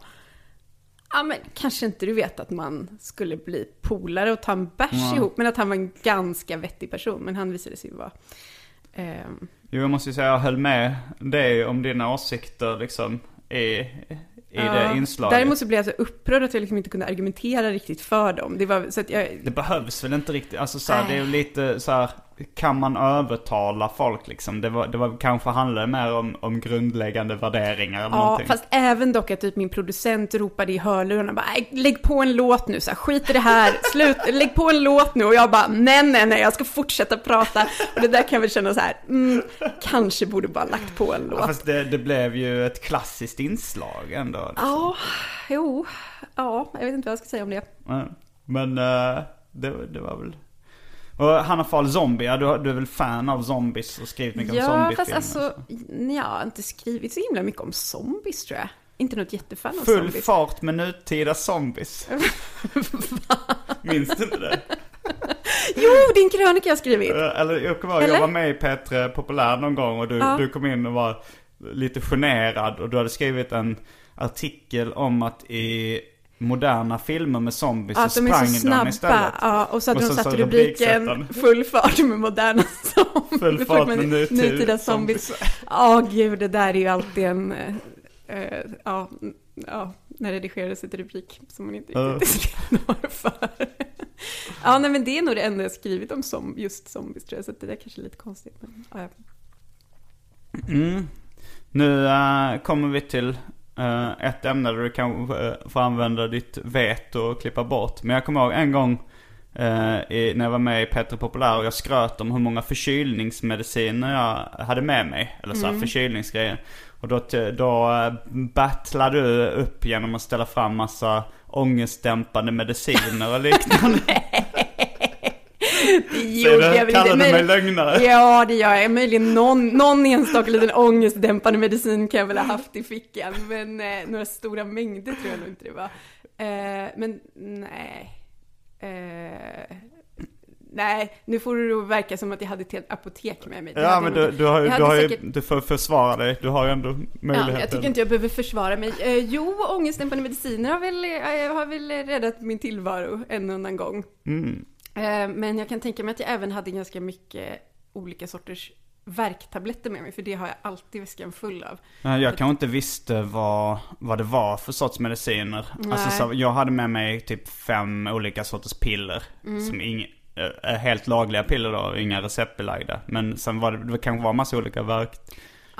Ja men kanske inte du vet att man skulle bli polare och ta en bärs ihop, men att han var en ganska vettig person. Men han visade sig vara... ehm, Jo, jag måste ju säga jag höll med dig om dina åsikter liksom i, i ja. det inslaget. Däremot så blev jag så upprörd att jag liksom inte kunde argumentera riktigt för dem. Det var så att jag... Det behövs väl inte riktigt, alltså så här, det är ju lite så här, kan man övertala folk liksom? Det var, det var kanske handlade mer om, om grundläggande värderingar eller Ja, någonting. fast även dock att typ min producent ropade i hörlurarna bara "Nej, lägg på en låt nu, så här, skit i det här, slut, lägg på en låt nu och jag bara nej, nej, nej, jag ska fortsätta prata och det där kan jag väl känna så här, mm, kanske borde bara lagt på en Ja, låt. fast det, det blev ju ett klassiskt inslag ändå. Liksom. Ja, jo, ja, jag vet inte vad jag ska säga om det. Ja. Men eh, det, det var väl... Och Hanna Fahl Zombie, ja, du, du är väl fan av zombies och skrivit mycket om Ja, zombiefilmer? fast alltså, jag har inte skrivit så himla mycket om zombies tror jag. Inte något jättefan av Full zombies. fart med nutida zombies. Minns du inte det? Jo, din krönika jag skrivit. Eller jag ihåg, jag var med i P3 Populär någon gång och du, Ja. du kom in och var lite generad och du hade skrivit en artikel om att i moderna filmer med zombies Att så de är sprang de snabba. istället. Ja, och så hade Och de satt rubriken. Full fart med moderna zombies. Full fart med nutid- nutida zombies. Ja, gud, det där är ju alltid en... eh, ja, mm, ja, när redigerades ett rubrik som man inte Ja. riktigt några för. ja, nej men det är nog det enda jag skrivit om som, just zombies tror jag, så det där kanske är lite konstigt. Men, ja, ja. Nu eh, kommer vi till ett ämne där du kan uh, få använda ditt veto och klippa bort. Men jag kommer ihåg en gång eh, i, när jag var med i Petter Populär och jag skröt om hur många förkylningsmediciner jag hade med mig. Eller så här, förkylningsgrejer. Och då, då battlade du upp genom att ställa fram massa ångestdämpande mediciner och liknande. Jo, du- jag kallar du mig lögnare? Ja, det gör jag. Möjligen någon, någon enstaka liten ångestdämpande medicin kan jag väl ha haft i fickan. Men eh, några stora mängder tror jag nog inte det var. Eh, men nej. Eh, nej, nu får det verka som att jag hade ett helt apotek med mig. Det Ja men du, du har, ju- du har ju, säkert- du får försvara dig. Du har ju ändå möjligheten. Ja, jag tycker inte jag behöver försvara mig. Eh, jo, ångestdämpande mediciner har väl, eh, har väl räddat min tillvaro en och annan gång. Mm. Eh, men jag kan tänka mig att jag även hade ganska mycket olika sorters värktabletter med mig, för det har jag alltid väskan full av. Jag kanske inte visste vad, vad det var för sorts mediciner. Alltså, så, jag hade med mig typ fem olika sorters piller. Mm. Som ing, eh, helt lagliga piller då, inga receptbelagda. Men sen var det, det kanske var massa olika verk...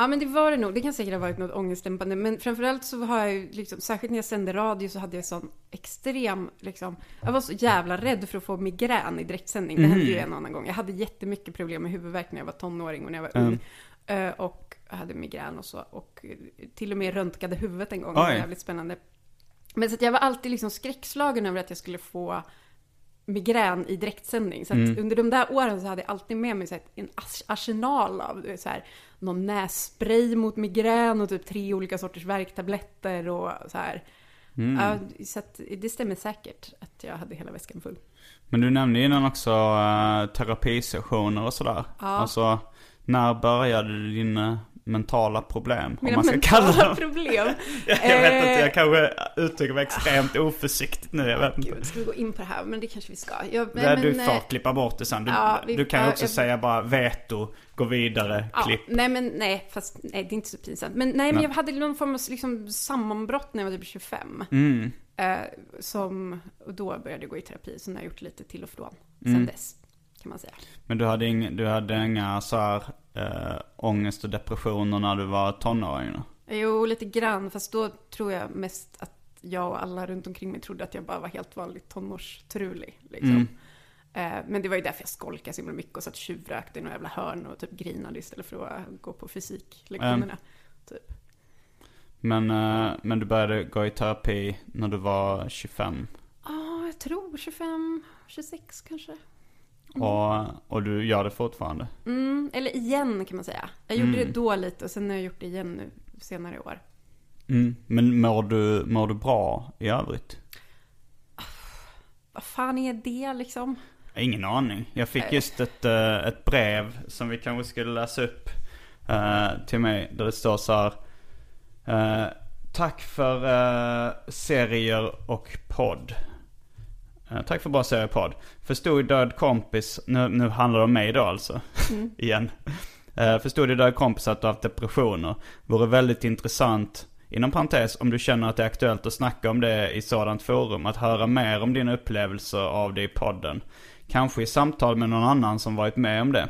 Ja, men det var det nog. Det kan säkert ha varit något ångestdämpande. Men framförallt så har jag ju liksom, särskilt när jag sände radio så hade jag sån extrem, liksom, jag var så jävla rädd för att få migrän i direktsändning. Det hände ju en annan gång. Jag hade jättemycket problem med huvudvärk när jag var tonåring och när jag var ung. Eh, och hade migrän och så. Och till och med röntgade huvudet en gång. Det var Oj. jävligt spännande. Men så att jag var alltid liksom skräckslagen över att jag skulle få migrän i direktsändning. Så att under de där åren så hade jag alltid med mig så en ars- arsenal av så här, någon nässpray mot migrän och typ tre olika sorters värktabletter och så här. Ja, så att det stämmer säkert att jag hade hela väskan full. Men du nämnde innan också uh, terapisessioner och sådär. Ja. Alltså, när började dina mentala problem? Mina om man ska mentala kalla dem. problem. jag vet inte, Eh, jag kanske uttrycker mig extremt oförsiktigt nu. Jag vet inte. Gud, ska vi gå in på det här? Men det kanske vi ska. Jag, du men, får eh, klippa bort det sen. Du, ja, vi- du kan ju ja, också jag- säga bara veto, gå vidare, Ja, klipp. nej men nej, fast nej det är inte så pinsamt. Men nej, men jag hade någon form av liksom sammanbrott när jag var typ 25. Mm. Eh, som, och då började jag gå i terapi, så har jag gjort lite till och från Mm. sen dess. Kan man säga. Men du hade, ing, du hade inga så här äh, ångest och depressioner när du var tonåring? då? Jo, lite grann, fast då tror jag mest att jag och alla runt omkring mig trodde att jag bara var helt vanlig tonårstrulig. Liksom. Mm. Eh, men det var ju därför jag skolkade så himla mycket och satt tjuvrökte i några jävla hörn och typ grinade istället för att gå på fysiklektionerna. Typ. Men, äh, men du började gå i terapi när du var 25? Ja, jag tror 25, 26 kanske. Och, och du gör det fortfarande? Mm, eller igen kan man säga. Jag gjorde det då lite och sen har jag gjort det igen nu senare i år. Mm. Men mår du, mår du bra i övrigt? Vad fan är det liksom? Ingen aning. Jag fick just ett, eh, ett brev som vi kanske skulle läsa upp eh, till mig. Där det står så här. eh, tack för serier och podd. Eh, tack för bra serier och podd. Förstod Död kompis, nu, nu handlar det om mig då alltså. Igen. Uh, förstod Död kompis att du har haft depressioner. Vore väldigt intressant, inom parentes, om du känner att det är aktuellt att snacka om det i sådant forum. Att höra mer om dina upplevelser av det i podden. Kanske i samtal med någon annan som varit med om det.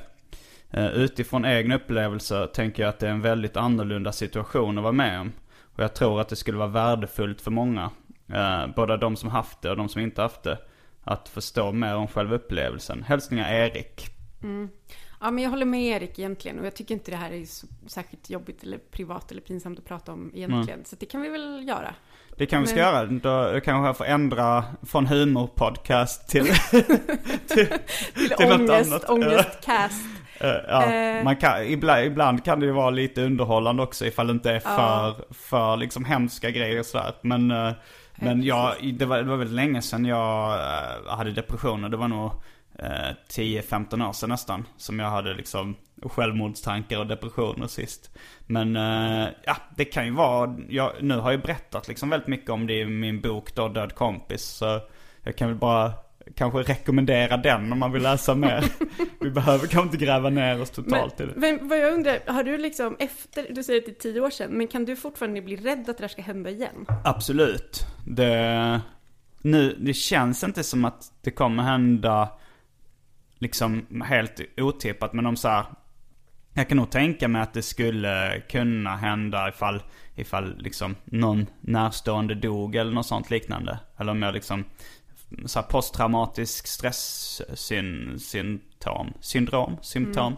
Eh, Utifrån egna upplevelser tänker jag att det är en väldigt annorlunda situation att vara med om. Och jag tror att det skulle vara värdefullt för många, eh, både de som haft det och de som inte haft det, att förstå mer om själva upplevelsen. Hälsningar Erik. Ja, men jag håller med Erik egentligen och jag tycker inte det här är så särskilt jobbigt eller privat eller pinsamt att prata om egentligen. Så det kan vi väl göra. Det kan vi ska Men- göra. Då kanske jag får ändra från humorpodcast till, till, Till, till något ångest, annat. ångestcast. Eh, ja, Eh. man kan, ibland, ibland kan det ju vara lite underhållande också ifall det inte är för, för liksom hemska grejer och sådär. Men, eh, men jag, det, var, det var väldigt länge sedan jag eh, hade depressioner. Det var nog eh, 10-15 år sedan nästan. Som jag hade liksom självmordstankar och depressioner sist. Men eh, ja, det kan ju vara, jag, nu har jag berättat liksom väldigt mycket om det i min bok då, Död kompis. Så jag kan väl bara kanske rekommendera den om man vill läsa mer. Vi behöver kanske inte gräva ner oss totalt i det. Men vad jag undrar, har du liksom efter, du säger att det är tio år sedan, men kan du fortfarande bli rädd att det där ska hända igen? Absolut. Det, nu, det känns inte som att det kommer hända liksom helt otippat. Men om så här, Jag kan nog tänka mig att det skulle kunna hända ifall, ifall liksom någon närstående dog eller något sånt liknande. Eller om jag liksom så posttraumatisk stresssymptom, syndrom, symptom.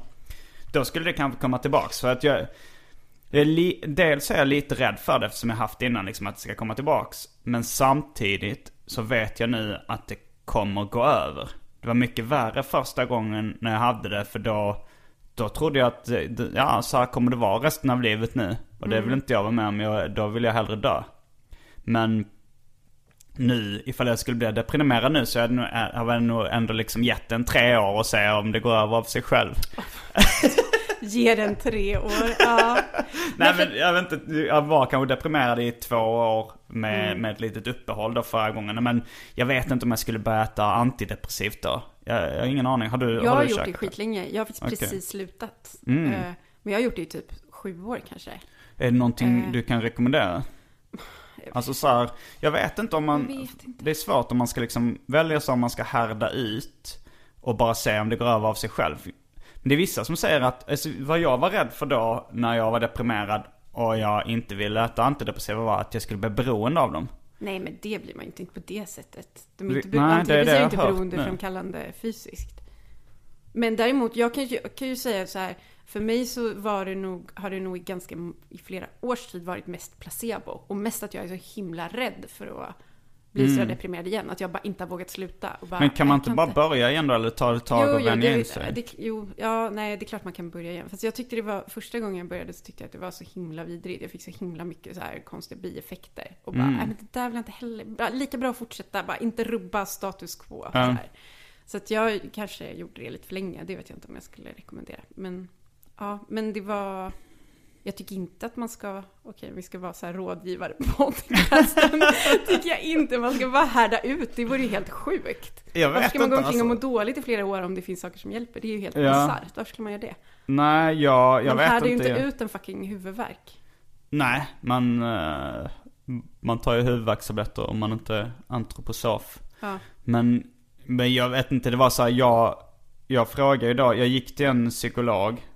Då skulle det kanske komma tillbaks. För att jag, li, dels är jag lite rädd för det eftersom jag haft innan, liksom att det ska komma tillbaks. Men samtidigt så vet jag nu att det kommer gå över. Det var mycket värre första gången när jag hade det för då, då trodde jag att, ja så här kommer det vara resten av livet nu. Och det vill inte jag vara med om, jag, då vill jag hellre dö. Men nu, ifall jag skulle bli deprimerad nu så är det nog, jag nog ändå liksom gett den tre år och se om det går över av sig själv. Ge den tre år. Ja. Nej men jag vet inte, jag var kanske deprimerad i två år med, Mm. med ett litet uppehåll då förra gången. Men jag vet inte om jag skulle börja äta antidepressivt då. Jag, jag har ingen aning. Har du, Jag har har du gjort det skitlänge. Jag har faktiskt Okej. precis slutat. Mm. Eh, Men jag har gjort det i typ sju år kanske. Är det någonting Eh. du kan rekommendera? Alltså så här, jag vet inte om man, inte. det är svårt om man ska liksom välja så om man ska härda ut och bara se om det går över av sig själv. Men det är vissa som säger att, alltså, vad jag var rädd för då när jag var deprimerad och jag inte ville äta antidepressiva var att jag skulle bli beroende av dem. Nej, men det blir man ju inte, inte på det sättet. De är inte, nej, antidepressiva är inte beroendeframkallande fysiskt. Men däremot, jag kan ju, kan ju säga så här. För mig så var det nog, har det nog i ganska, i flera års tid varit mest placebo. Och mest att jag är så himla rädd för att bli så deprimerad igen. Att jag bara inte har vågat sluta. Bara, Mm. Men kan man inte bara börja igen då eller ta ett tag Jo, och vänja in sig? det, jo, ja, nej, det är klart man kan börja igen. Fast jag tyckte det var, första gången jag började så tyckte jag att det var så himla vidrigt. Jag fick så himla mycket så här konstiga bieffekter. Och bara, Mm. nej men det där vill jag inte heller, bara, lika bra att fortsätta, bara inte rubba status quo. Så, Ja. här. så att jag kanske gjorde det lite för länge, det vet jag inte om jag skulle rekommendera. Men, ja, men det var, jag tycker inte att man ska, okej vi ska vara så här rådgivare på podcasten. tycker jag inte, man ska bara härda ut, det vore ju helt sjukt. Jag Varför vet ska man gå inte omkring och må alltså. dåligt i flera år om det finns saker som hjälper? Det är ju helt Ja. bisarrt. Varför skulle man göra det? Nej, jag, jag man vet härdar ju inte. inte ut en fucking huvudvärk. Nej, man, eh, man tar ju huvudvärkstabletter om man inte är antroposof. Ja. Men, men jag vet inte, det var så här, jag, jag frågade då, jag gick till en psykolog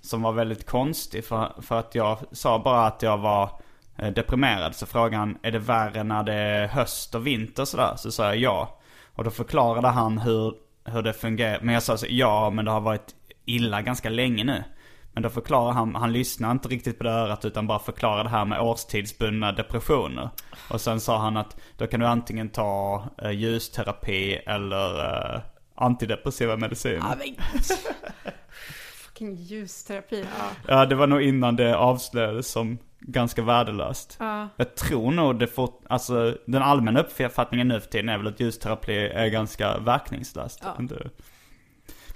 som var väldigt konstig för, för att jag sa bara att jag var eh, deprimerad. Så frågade han, är det värre när det är höst och vinter sådär? Så sa jag ja. Och då förklarade han hur, hur det fungerar. Men jag sa så, ja men det har varit illa ganska länge nu. Men då förklarade han, han lyssnade inte riktigt på det örat utan bara förklarade det här med årstidsbundna depressioner. Och sen sa han att då kan du antingen ta eh, ljusterapi eller eh, antidepressiva mediciner. Men... fucking ljusterapi. Ja. Ja, det var nog innan det avslöjades som ganska värdelöst. Ja. Jag tror nog det fort, alltså den allmänna uppfattningen nu för tiden är väl att ljusterapi är ganska verkningslöst. Ja.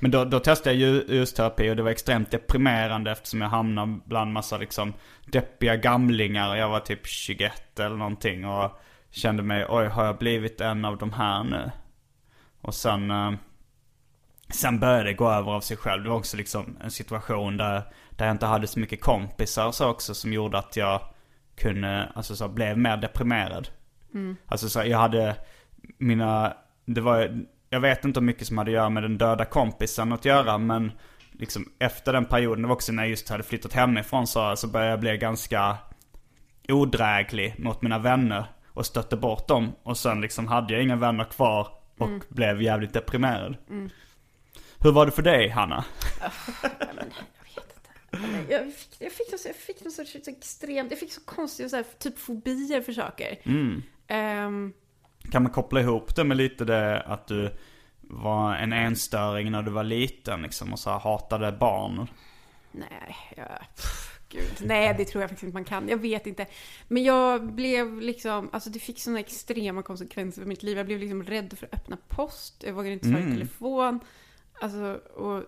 Men då, då testade jag ju- ljusterapi och det var extremt deprimerande eftersom jag hamnade bland massa liksom deppiga gamlingar. Jag var typ 21 eller någonting och kände mig, oj har jag blivit en av de här nu? Och sen, eh, sen började det gå över av sig själv. Det var också liksom en situation där, där jag inte hade så mycket kompisar och så också som gjorde att jag kunde, alltså så blev mer deprimerad. Alltså så jag hade mina, det var, jag vet inte hur mycket som hade att göra med den döda kompisen att göra men liksom efter den perioden, det var också när jag just hade flyttat hemifrån så, så började jag bli ganska odräglig mot mina vänner och stötte bort dem. Och sen liksom hade jag inga vänner kvar och blev jävligt deprimerad. Hur var det för dig Hanna? Jag fick, jag fick, jag fick någon sorts så extremt, jag fick så konstiga så här, typ fobier för saker. Mm. Ehm, Kan man koppla ihop det med lite det att du var en enstöring när du var liten liksom och så här hatade barn? nej, jag, pff, gud. Nej, det tror jag faktiskt inte man kan. Jag vet inte. Men jag blev liksom, alltså det fick sådana extrema konsekvenser för mitt liv. Jag blev liksom rädd för att öppna post. Jag vågade inte svara i Mm. telefon. Alltså, och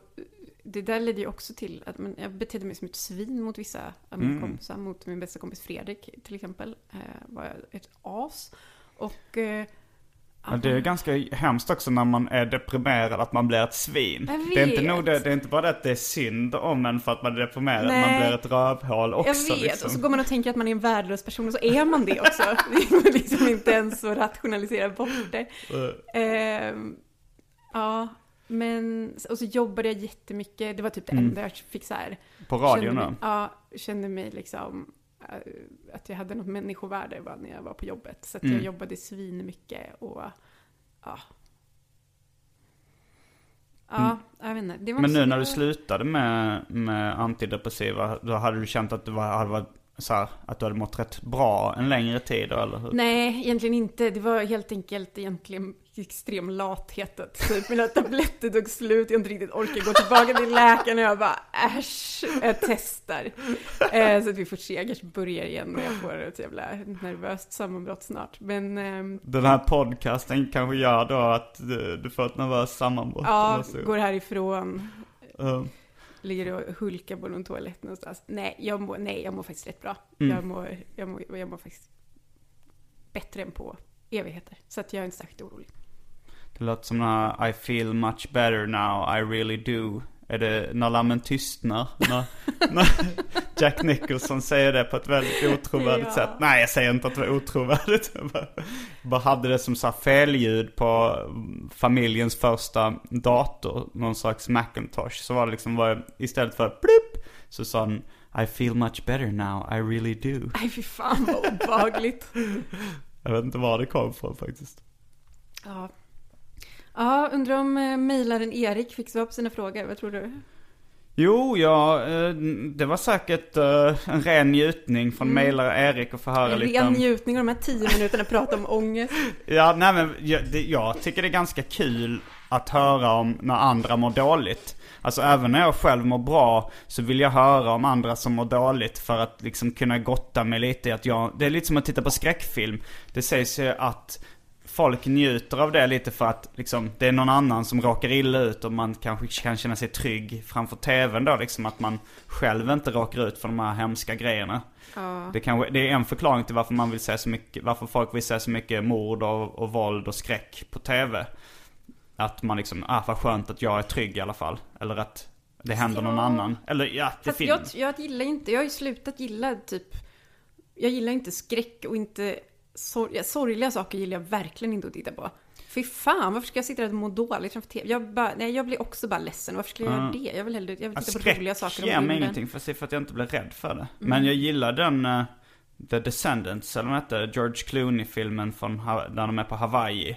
det där ledde ju också till att men, jag betedde mig som ett svin mot vissa av mina Mm. kompisar. Mot min bästa kompis Fredrik till exempel. Eh, var jag ett as. Och... Eh, Ja, det är ganska hemskt också när man är deprimerad att man blir ett svin. Det är, inte nog det, det är inte bara det att det är synd om en för att man är deprimerad, Nej. man blir ett rövhål också. Jag vet, liksom. och så går man och tänker att man är en värdelös person och så är man det också. Det är liksom inte ens så rationalisera bort det. Eh, Ehm, ja, Men, och så jobbade jag jättemycket. Det var typ det Mm. enda jag fick så här. På radion då? Ja, kände mig liksom eh, att jag hade något människovärde bara när jag var på jobbet. Så att Mm. jag jobbade svin mycket och ja. Ja, jag vet inte. Mm. Men nu när du slutade med, med antidepressiva, då hade du känt att du var, hade varit så här, att du hade mått rätt bra en längre tid eller hur? Nej, egentligen inte. Det var helt enkelt egentligen extrem lathet. Att typ mina tabletter tog slut, jag inte riktigt orkar gå tillbaka till läkaren och jag bara äsch, jag testar. Eh, så att vi får se, jag kanske börjar igen och jag får ett jävla nervöst sammanbrott snart. Men ehm, Den här podcasten kanske gör då att du, du får ett nervöst sammanbrott ja, går härifrån, Uh, ligger och hulkar på någon toalett någonstans. Nej, jag mår, nej, jag mår faktiskt rätt bra. Mm. Jag, mår, jag, mår, jag mår faktiskt bättre än på evigheter. Så att jag är inte särskilt orolig. Det låter som den här I feel much better now, I really do. Är det när lammen tystnar? När, när Jack Nicholson säger det på ett väldigt otrovärdigt Ja. sätt. Nej, jag säger inte att det var otrovärdigt. Jag bara, bara hade det som så här felljud på familjens första dator. Någon slags Macintosh. Så var det liksom, var, istället för blipp, så sa han I feel much better now, I really do. Nej, fy fan vad obehagligt. Jag vet inte var det kom ifrån faktiskt. Ja. Ja, undrar om eh, mejlaren Erik fick svar på sina frågor. Vad tror du? Jo, ja, eh, det var säkert eh, en ren njutning från mejlare Erik att få höra En lite ren om... njutning av de här tio minuterna att prata om ångest. Ja, nej men jag, det, jag tycker det är ganska kul att höra om när andra mår dåligt. Alltså även när jag själv mår bra så vill jag höra om andra som mår dåligt för att liksom kunna gotta mig lite att jag, det är lite som att titta på skräckfilm. Det sägs ju att folk njuter av det lite för att liksom, det är någon annan som råkar illa ut och man kanske kan känna sig trygg framför tvn då liksom att man själv inte råkar ut för de här hemska grejerna. Ja. Det, kanske, det är en förklaring till varför man vill se så mycket, varför folk vill se så mycket mord och, och våld och skräck på tv. Att man liksom, ah vad skönt att jag är trygg i alla fall. Eller att det händer någon Ja. annan. Eller ja, det finns. jag, jag gillar inte, jag har ju slutat gilla typ, jag gillar inte skräck och inte, sor, sorgliga saker gillar jag verkligen inte att titta på. Fy fan, varför ska jag sitta där och må dåligt framför tv? Jag, bara, nej, jag blir också bara ledsen. Varför skulle jag göra det? Jag vill hellre jag vill titta på skräck roliga saker om ger mig ingenting för, för att jag inte blir rädd för det. Mm. Men jag gillar den uh, The Descendants, eller vad hette, George Clooney-filmen från, där de är på Hawaii.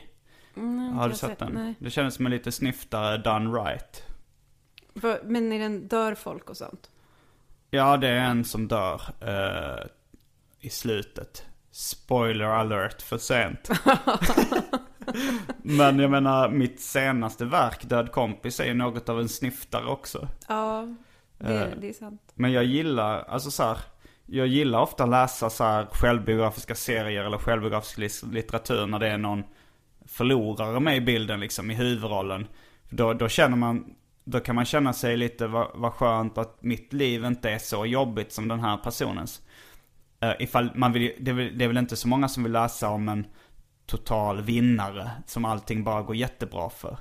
Mm, Har du jag sett den? Nej. Det kändes som en lite snyftare done right. Vad- Men är den, dör folk och sånt? Ja, det är en som dör eh, i slutet. Spoiler alert, för sent. Men jag menar, mitt senaste verk, Död kompis, är ju något av en sniftare också. Ja, det, Eh. det är sant. Men jag gillar, alltså så här, jag gillar ofta läsa så här självbiografiska serier eller självbiografisk litteratur när det är någon förlorare med i bilden liksom, i huvudrollen. Då, då känner man, då kan man känna sig lite, vad, vad skönt att mitt liv inte är så jobbigt som den här personens. Uh, ifall man vill, det, är väl, det är väl inte så många som vill läsa om en total vinnare som allting bara går jättebra för.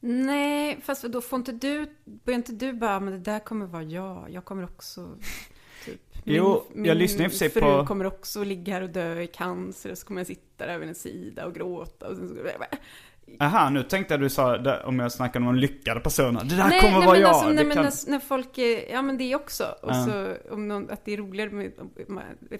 Nej, fast då får inte du, börjar inte du bara, men det där kommer vara jag, jag kommer också, typ. Jo, jag lyssnar i och för sig fru på- kommer också ligga här och dö i cancer, och så kommer jag sitta där vid en sida och gråta, och sen så... Aha, nu tänkte jag du sa om jag snackade om en lyckade personer. Det där Nej, kommer nej vara jag. alltså, nej men kan... när, folk, är, ja men det också. Och Ja. så om någon, att det är roligare, med,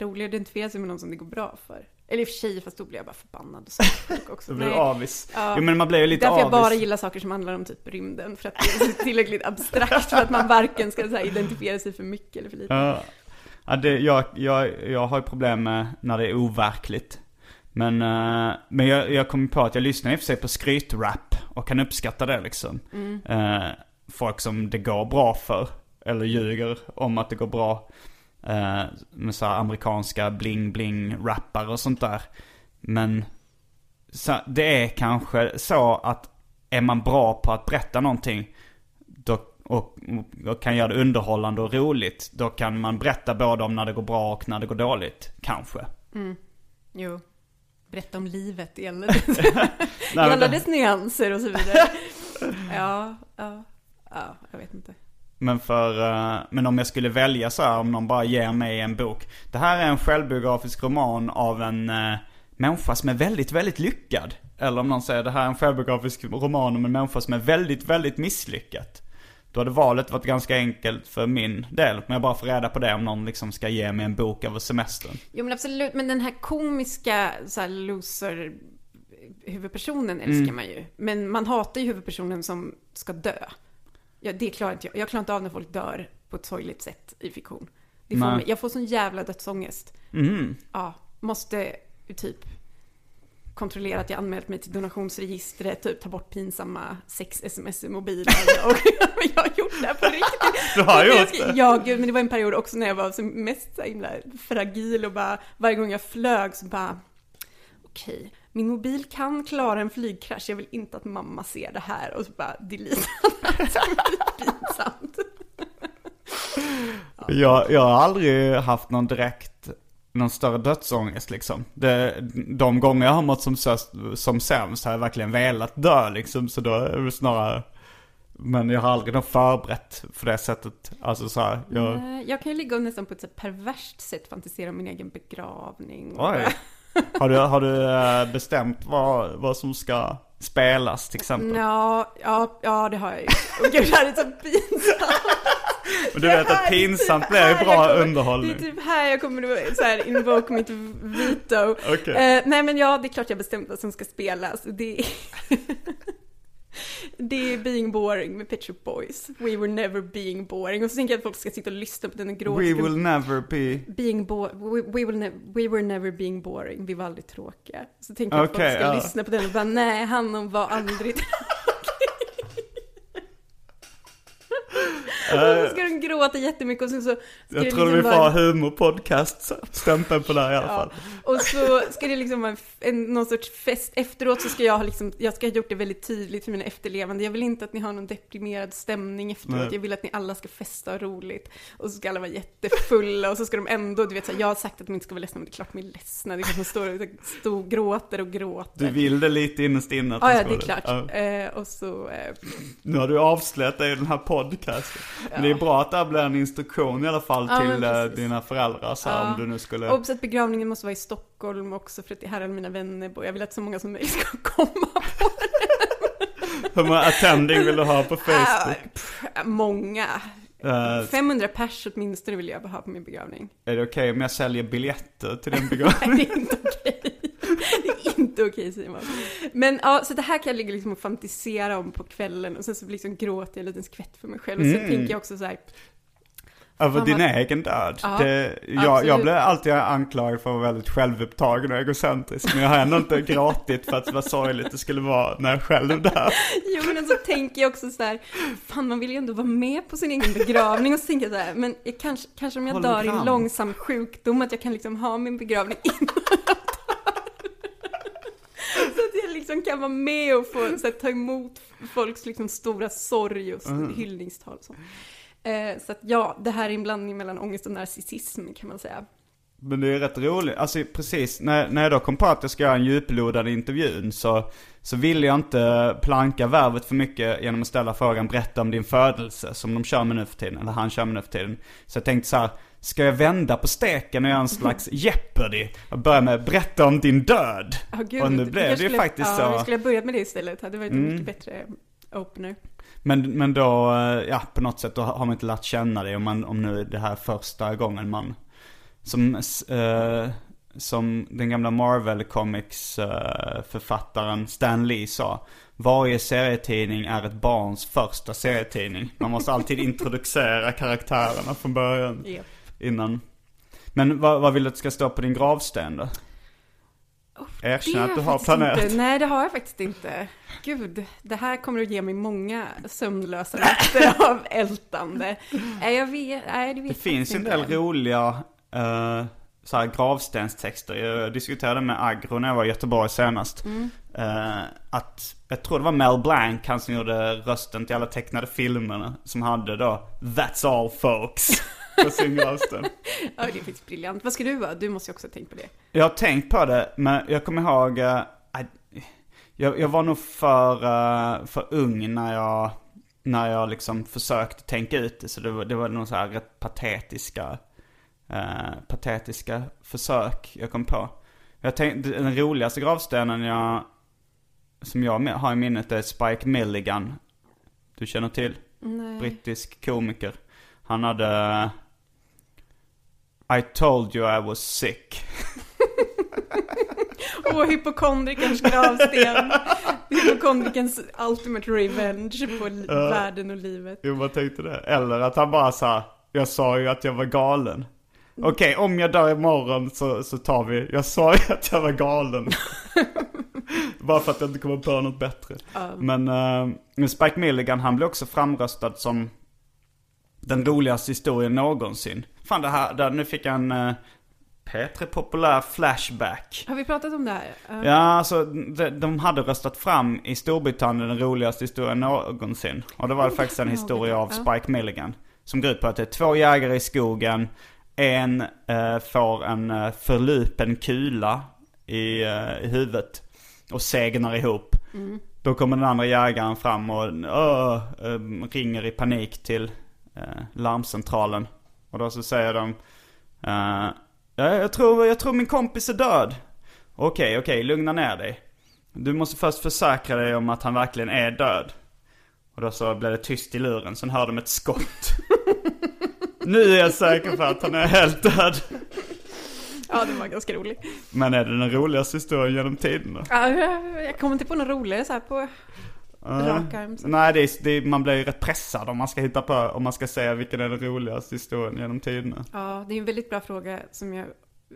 roligare att identifiera sig med någon som det går bra för. Eller i och för sig, fast då blir jag bara förbannad och så också. Då blir du avis. Ja. Jo men man blir ju lite Därför jag avis. bara gillar saker som handlar om typ rymden. För att det är tillräckligt abstrakt för att man varken ska så här, identifiera sig för mycket eller för lite. Ja, ja det, jag, jag, jag har ju problem med när det är overkligt. Men, eh, men jag, jag kommer på att jag lyssnar i och för sig på skrytrap och kan uppskatta det liksom. Mm. Eh, folk som det går bra för, eller ljuger om att det går bra. Eh, med så här amerikanska bling-bling-rappare och sånt där. Men så, det är kanske så att är man bra på att berätta någonting då, och, och kan göra det underhållande och roligt, då kan man berätta både om när det går bra och när det går dåligt. Kanske. Jo. Berätta om livet i alla, Nej, i alla dess nyanser och så vidare. Ja, ja, ja, jag vet inte. Men för, eh, men om jag skulle välja så här, om någon bara ger mig en bok. Det här är en självbiografisk roman av en eh, människa som är väldigt, väldigt lyckad. Eller om någon säger det här är en självbiografisk roman om en människa som är väldigt, väldigt misslyckad. Då hade valet varit ganska enkelt för min del. Men jag bara får reda på det om någon liksom ska ge mig en bok över semestern. Jo men absolut, men den här komiska så här, loser huvudpersonen älskar Mm. man ju. Men man hatar ju huvudpersonen som ska dö. Ja, det klarar inte jag. Jag klarar inte av när folk dör på ett sorgligt sätt i fiktion. Det får mig, jag får sån jävla dödsångest. Mm. Ja, måste typ kontrollera att jag anmält mig till donationsregistret, typ ta bort pinsamma sex-sms i mobilen. Och jag har gjort det här på riktigt. Du har gjort det? Ja, gud, men det var en period också när jag var som mest så himla fragil och bara varje gång jag flög så bara okej, min mobil kan klara en flygkrasch, jag vill inte att mamma ser det här och så bara delete pinsamt. Jag, jag har aldrig haft någon direkt, någon större dödsångest liksom. Det, de gånger jag har mått som, som sämst har jag verkligen velat dö liksom. Så då är det snarare, men jag har aldrig något förberett för det sättet. Alltså så här, jag, Jag kan ju ligga och nästan på ett så perverst sätt fantisera om min egen begravning. oj. Har du, har du eh, bestämt vad, vad som ska spelas till exempel? Ja, ja, ja, det har jag ju. Och gud, det här är så pinsamt. Och du vet att pinsamt blir bra kommer- underhållning. Det är typ här jag kommer att så här, invoke mitt veto. Okej. Eh, nej men ja, det är klart jag bestämt vad som ska spelas. Det är, det är Being Boring med Pet Shop Boys. We were never being boring. Och så tänker jag att folk ska sitta och lyssna på den gråta. We will never be... Being bo- we, we, will ne- we were never being boring, vi var aldrig tråkiga. Så tänker jag att Okej, folk ska ja. lyssna på den och bara, nej, han var aldrig Och så ska de gråta jättemycket och så ska Jag det tror liksom vi får ha humorpodcast stämpeln på det här i alla fall. Och så ska det liksom vara en, någon sorts fest. Efteråt så ska jag ha liksom, jag ska ha gjort det väldigt tydligt för mina efterlevande. Jag vill inte att ni har någon deprimerad stämning efteråt. Nej. Jag vill att ni alla ska festa och roligt. Och så ska alla vara jättefulla och så ska de ändå, du vet så här, jag har sagt att de inte ska vara ledsna, men det är klart de är ledsna. Det är klart de står och står, gråter och gråter. Du vill det lite innerst inne att Ja, de ja, ska det är klart. Ja. Eh, och så, eh, Nu har du avslöjat det i den här podcasten. Men Det är bra att det här blir en instruktion i alla fall Ja, till eh, dina föräldrar så här, Ja. om du nu skulle... och att begravningen måste vara i Stockholm också för att det här är mina vänner bor. Jag vill att så många som möjligt ska komma på Hur många attending vill du ha på Facebook? Ah, pff, många. Eh, 500 pers åtminstone vill jag ha på min begravning. är det okej om jag säljer biljetter till din begravning? Nej, det är inte okej. Är inte okej Simon. Men ja, så det här kan jag ligga liksom och fantisera om på kvällen och sen så liksom gråter jag en liten skvätt för mig själv. Och så Mm. tänker jag också så här, Över din vad- egen död. Ja, det, jag, jag blir alltid anklagad för att vara väldigt självupptagen och egocentrisk. Men jag har ändå inte gråtit för att vad sorgligt det skulle vara när jag själv dör. jo men så tänker jag också så här, fan man vill ju ändå vara med på sin egen begravning och så tänker jag så här, men jag kanske, kanske om jag dör i Hologram. en långsam sjukdom att jag kan liksom ha min begravning innan jag dör. Så att jag liksom kan vara med och få så här, ta emot folks liksom stora sorg och Mm. hyllningstal och så. Eh, så att ja, det här är en blandning mellan ångest och narcissism kan man säga. Men det är rätt roligt. Alltså precis, när, när jag då kom på att jag ska göra en djuplodande intervjun så, så ville jag inte planka värvet för mycket genom att ställa frågan berätta om din födelse som de kör med nu för tiden, eller han kör med nu för tiden. Så jag tänkte så här, ska jag vända på steken och göra en slags Jeopardy? Och börja med berätta om din död. Ja, gud, och nu blev det ju skulle- faktiskt ja, så. vi skulle ha börjat med det istället, det hade varit en Mm. mycket bättre opener. Men, men då, eh, ja på något sätt då har man inte lärt känna dig om, man, om nu det här är första gången man, som, eh, som den gamla Marvel Comics eh, författaren Stan Lee sa. Varje serietidning är ett barns första serietidning. Man måste alltid introducera karaktärerna från början Japp. innan. Men vad, vad vill du att ska stå på din gravsten då? Erkänn Det att du har planerat. Inte. Nej, det har jag faktiskt inte. Gud, det här kommer att ge mig många sömnlösa nätter av ältande. Nej, jag vet, nej, det vet Det finns en del inte. roliga uh, så här gravstenstexter. Jag diskuterade med Agro när jag var i Göteborg senast. Mm. Eh, att, jag tror det var Mel Blanc, han som gjorde rösten till alla tecknade filmerna. Som hade då That's all folks på sin gravsten. Ja, det är faktiskt briljant. Vad ska du vara? Du måste ju också ha tänkt på det. Jag har tänkt på det, men jag kommer ihåg... att jag, jag var nog för, eh, för ung när jag, när jag liksom försökte tänka ut det. Så det var, det var nog så här rätt patetiska, eh, patetiska försök jag kom på. Jag tänkte, den roligaste gravstenen jag, som jag har i minnet är Spike Milligan. Du känner till? Nej. Brittisk komiker. Han hade I told you I was sick. Åh, hypokondrikerns gravsten. Hypokondrikerns ultimate revenge på li- världen och livet. Jo, vad tänkte det? Eller att han bara sa, jag sa ju att jag var galen. Okej, om jag dör imorgon så, så tar vi, jag sa ju att jag var galen. bara för att jag inte kommer på något bättre. Men uh, Spike Milligan, han blev också framröstad som den roligaste historien någonsin. Fan det här, där, nu fick jag en uh, P3 Populär Flashback. Har vi pratat om det här? Ja. Ja, alltså de, de hade röstat fram i Storbritannien den roligaste historien någonsin. Och det var faktiskt en historia av. Spike Milligan. Som går ut på att det är två jägare i skogen. En eh, får en eh, förlupen kula i, eh, i huvudet. Och segnar ihop. Då kommer den andra jägaren fram och "Åh", eh, ringer i panik till eh, larmcentralen. Och då så säger de eh, ja, jag, tror, jag tror min kompis är död. Okej, okej, lugna ner dig. Du måste först försäkra dig om att han verkligen är död. Och då så blev det tyst i luren, sen hörde de ett skott. nu är jag säker på att han är helt död. ja, det var ganska roligt. Men är det den roligaste historien genom tiderna? Ja, jag kommer inte på något roligare så här på rak arm. så. Nej, det är, det är, man blir ju rätt pressad om man ska hitta på, om man ska säga vilken är den roligaste historien genom tiderna. Ja, det är en väldigt bra fråga som jag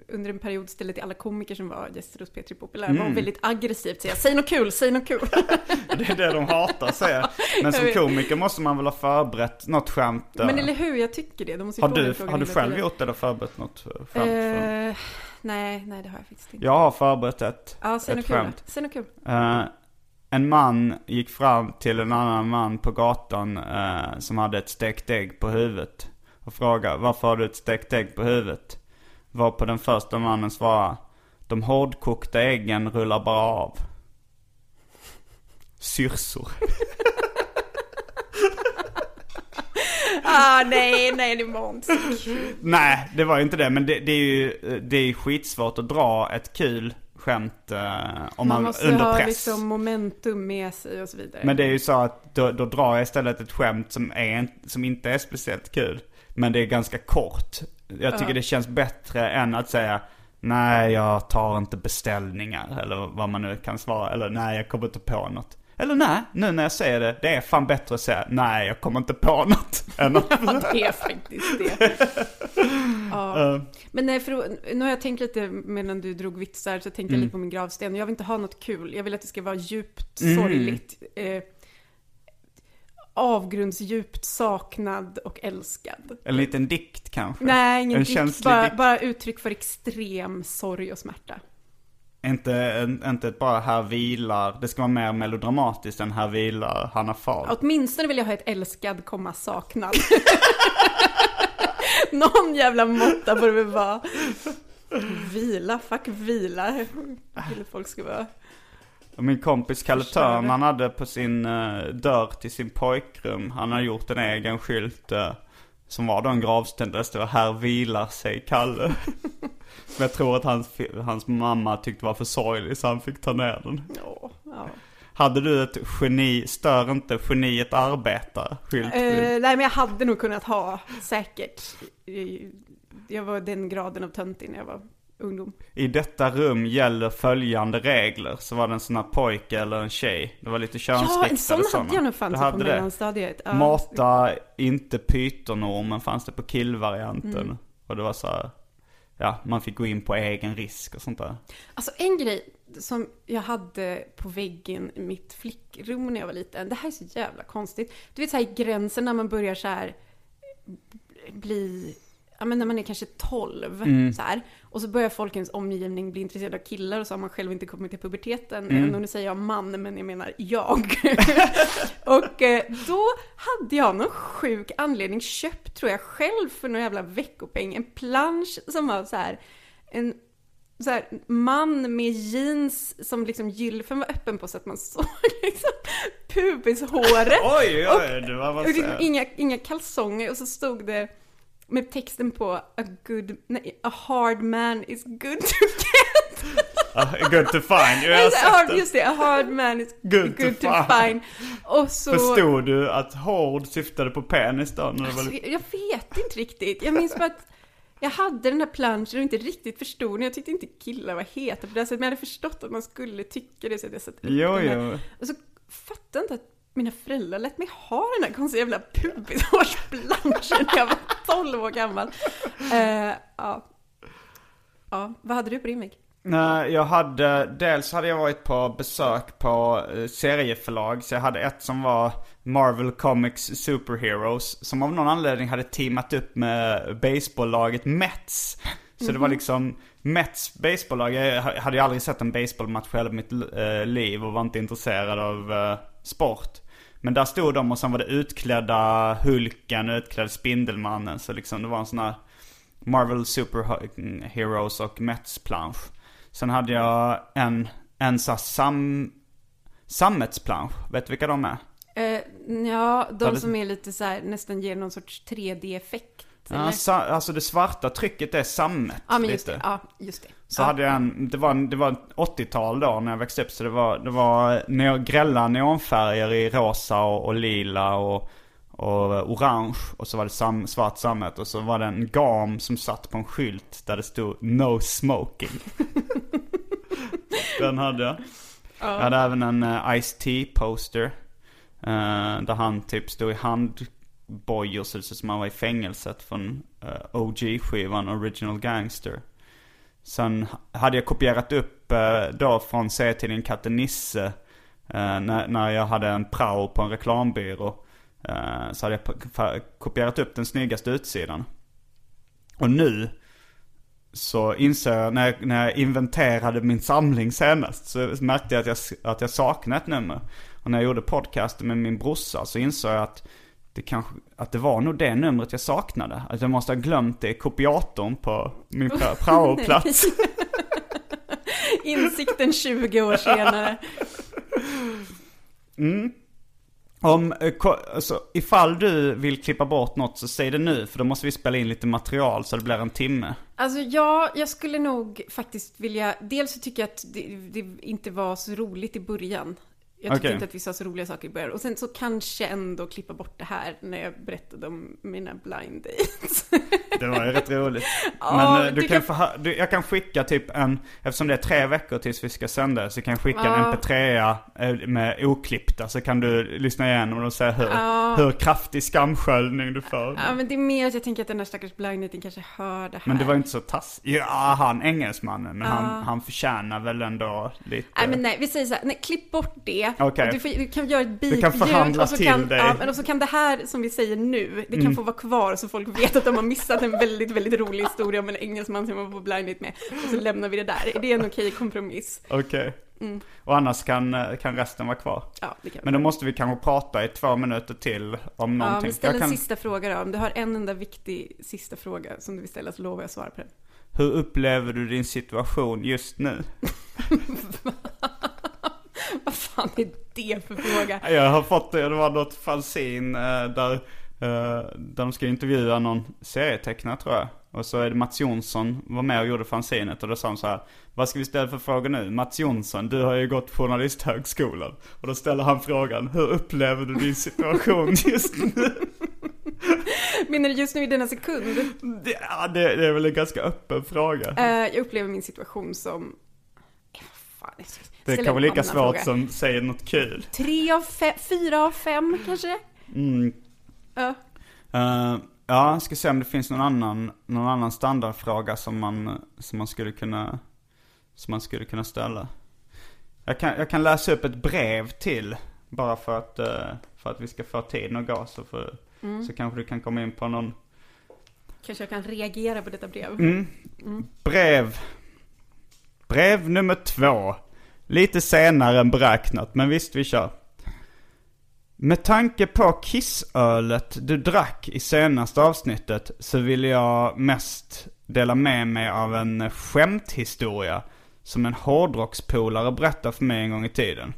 under en period ställde till alla komiker som var gäster hos P3 Populär. Mm. Var väldigt aggressivt säga säg något kul, säg något kul. Det är det de hatar att säga. Men som komiker måste man väl ha förberett något skämt. Men eller hur, jag tycker det. De måste har du, har du själv gjort det eller förberett något skämt? för- Eh, nej, nej det har jag faktiskt inte. Jag har förberett ett, Ja, säg ett något kul. skämt. Säg något kul. Eh, en man gick fram till en annan man på gatan eh, som hade ett stekt ägg på huvudet. Och frågade varför har du ett stekt ägg på huvudet? Var på den första mannen svarade De hårdkokta äggen rullar bara av. Syrsor. Ah, nej, nej, det var inte så kul. Nej, det var ju inte det. Men det, det är ju det är skitsvårt att dra ett kul skämt eh, om man, Man måste under ha press. liksom momentum med sig och så vidare. Men det är ju så att då, då drar jag istället ett skämt som, är, som inte är speciellt kul. Men det är ganska kort. Jag tycker det känns bättre än att säga Nej, jag tar inte beställningar. Eller vad man nu kan svara. Eller nej, jag kommer inte på något. Eller nej, nu när jag säger det. Det är fan bättre att säga nej, jag kommer inte på något. Än att, Ja, det är faktiskt det. Ja. Men nej, för då- nu har jag tänkt lite medan du drog vitsar så tänkte jag lite på min gravsten. Jag vill inte ha något kul. Jag vill att det ska vara djupt sorgligt. Eh, avgrundsdjupt saknad och älskad. en liten dikt kanske. Nej, ingen en dikt. Bara, dikt. bara uttryck för extrem sorg och smärta. Inte, inte bara här vilar. Det ska vara mer melodramatiskt än här vilar Hanna Fahl. Åtminstone vill jag ha ett älskad, komma saknad. Någon jävla måtta får det väl vara. Vila, fuck vila. Vill folk ska vara. Min kompis Kalle Törn, han hade på sin eh, dörr till sin pojkrum, han har gjort en egen skylt eh, som var då en gravsten där det stod här vilar sig Kalle. Men jag tror att hans, hans mamma tyckte var för sorglig så han fick ta ner den. Ja, ja. Hade du ett geni, stör inte geniet arbetar skylt? Eh, nej men jag hade nog kunnat ha, säkert. Jag var den graden av töntig när jag var ungdom. I detta rum gäller följande regler. Så var det en sån här pojke eller en tjej. Det var lite Ja, könsriktade en sån hade jag nog fanns på mellanstadiet. Ja. Mata inte pytonormen fanns det på killvarianten. Mm. Och det var så här, ja man fick gå in på egen risk och sånt där. Alltså en grej som jag hade på väggen i mitt flickrum när jag var liten. Det här är så jävla konstigt. Du vet så här gränsen när man börjar så här bli, ja men när man är kanske 12 Mm. så här. Och så börjar folk i ens omgivning bli intresserade av killar och så har man själv inte kommit till puberteten Mm. än. Och nu säger jag man, men jag menar jag. och eh, då hade jag någon sjuk anledning köpt, tror jag själv för någon jävla veckopeng, en plansch som var så här en så här, man med jeans som liksom gylfen var öppen på så att man såg liksom pubishåret. Oj, Och- oj, det var Och liksom inga, inga kalsonger och så stod det med texten på a good, nej, a hard man is good to get. good to find. Jo, jag har A sett den. just det, a hard man is Good good, to to, find. find. Och så... Förstod du att hård syftade på penis då? När det var Alltså, lite... jag vet inte riktigt. Jag minns bara att jag hade den här planschen och inte riktigt förstod den. Jag tyckte inte killar var heta på det sättet, men jag hade förstått att man skulle tycka det så jag satte upp Jo, den här. jo. Och så fattade jag inte att mina föräldrar lät mig ha den här konstiga jävla pubishårsplanschen när jag var 12 år gammal. Eh, ja. ja, vad hade du på din vägg? Nej, jag hade, dels hade jag varit på besök på eh, serieförlag. Så jag hade ett som var Marvel Comics Superheroes. Som av någon anledning hade teamat upp med baseballlaget Mets. Så det var liksom Mets baseballlag. Jag hade ju aldrig sett en baseballmatch i hela mitt eh, liv och var inte intresserad av eh, sport. Men där stod de och sen var det utklädda Hulken, utklädd Spindelmannen. Så liksom det var en sån här Marvel Superheroes och Mets-plansch. Sen hade jag en, en sån sam, sammetsplansch. Vet du vilka de är? Eh, ja, de som är lite så här, nästan ger någon sorts 3D-effekt. Ja, sa, alltså det svarta trycket är sammet. ja, men just lite. det. Ja, just det. Så ja. hade jag en, det var, det var 80-tal då när jag växte upp. Så det var, det var neo, grälla neonfärger i rosa och, och lila och, och orange. Och så var det sam, svart sammet. Och så var det en gam som satt på en skylt där det stod No smoking. Den hade jag. Jag hade även en uh, Ice-T poster. eh, där han typ stod i bojor så det ser ut som han var i fängelset från eh, uh, OG-skivan Original Gangster. Sen hade jag kopierat upp uh, då från serietidningen Katte Nisse. Uh, när, när jag hade en prao på en reklambyrå. Uh, så hade jag kopierat upp den snyggaste utsidan. Och nu så insåg jag när, jag när jag inventerade min samling senast så märkte jag att jag, att jag saknade ett nummer. Och när jag gjorde podcasten med min brorsa så insåg jag att det kanske, att det var nog det numret jag saknade. Att jag måste ha glömt det i kopiatorn på min pra- praoplats. Insikten 20 år senare. Om, eh, alltså, ifall du vill klippa bort något så säg det nu för då måste vi spela in lite material så det blir en timme. Alltså ja, jag skulle nog faktiskt vilja... Dels så tycker jag att det, det inte var så roligt i början. Jag tyckte Okej. inte att vi sa så roliga saker i början. Och sen så kanske ändå klippa bort det här när jag berättade om mina blind dates. Det var ju rätt roligt. Ja, Men eh, du du kan kan- du, jag kan skicka typ en, eftersom det är tre veckor tills vi ska sända så kan jag skicka en Ja. mp3 eh, med oklippta så kan du lyssna igenom och se hur, Ja. hur kraftig skamsköljning du får. ja, men det är mer att jag tänker att den där stackars blind daten kanske hör det här. Men det var inte så tass. Ja, han engelsmannen. Men Ja. han, han förtjänar väl ändå lite... Nej men nej, vi säger så här, nej, klipp bort det. Och Du, får, du kan göra ett beep-ljud förhandla och så till kan, dig. Mm. Ja, men och så kan det här som vi säger nu, det kan få vara kvar så folk vet att de har missat en väldigt, väldigt rolig historia om en engelsman som var på blind date med. Och så lämnar vi det där. Är det en okej kompromiss? Okej. Och annars kan, eh, kan resten vara kvar. Ja, det kan. Men då måste vi kanske prata i två minuter till om Ja, någonting. men ställ en kan, sista fråga då. Om du har en enda viktig sista fråga som du vill ställa så lovar jag att svara på den. hur upplever du din situation just nu? Vad fan är det för fråga? Jag har fått det, det var något fanzine eh, där, eh, där de ska intervjua någon serietecknare tror jag. Och så är det Mats Jonsson var med och gjorde fanzinet och då sa han så här. Vad ska vi ställa för frågor nu? Mats Jonsson, du har ju gått journalisthögskolan. Och då ställer han frågan, hur upplever du din situation just nu? Menar du just nu i denna sekund? Det, ja, det, det är väl en ganska öppen fråga. Eh, jag upplever min situation som... Fan, jag Det kan vara lika svårt fråga. som säger något kul. Tre av fem, fyra av fem kanske? Mm. Ja. Eh, ja, jag ska se om det finns någon annan, någon annan standardfråga som man, som man skulle kunna, som man skulle kunna ställa. Jag kan, jag kan läsa upp ett brev till, bara för att, eh, för att vi ska få tiden att gå. Så, för, så kanske du kan komma in på någon Kanske jag kan reagera på detta brev. Mm. Brev. Brev nummer två. Lite senare än beräknat, men visst vi kör. Med tanke på kissölet du drack i senaste avsnittet så vill jag mest dela med mig av en skämthistoria som en hårdrockspolare berättade för mig en gång i tiden.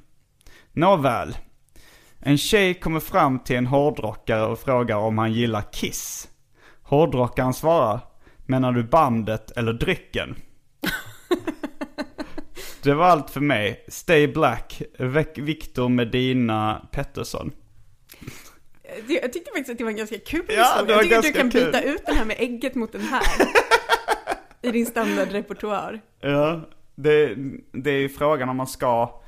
Nåväl. En tjej kommer fram till en hårdrockare och frågar om han gillar Kiss. Hårdrockaren svarar, menar du bandet eller drycken? Det var allt för mig. Stay Black, Victor Medina Pettersson. Jag tyckte faktiskt att det var en ganska kul Ja, historia. Jag tycker att du kan kul. byta ut den här med ägget mot den här. I din standardrepertoar. Ja, det, det är ju frågan om man ska,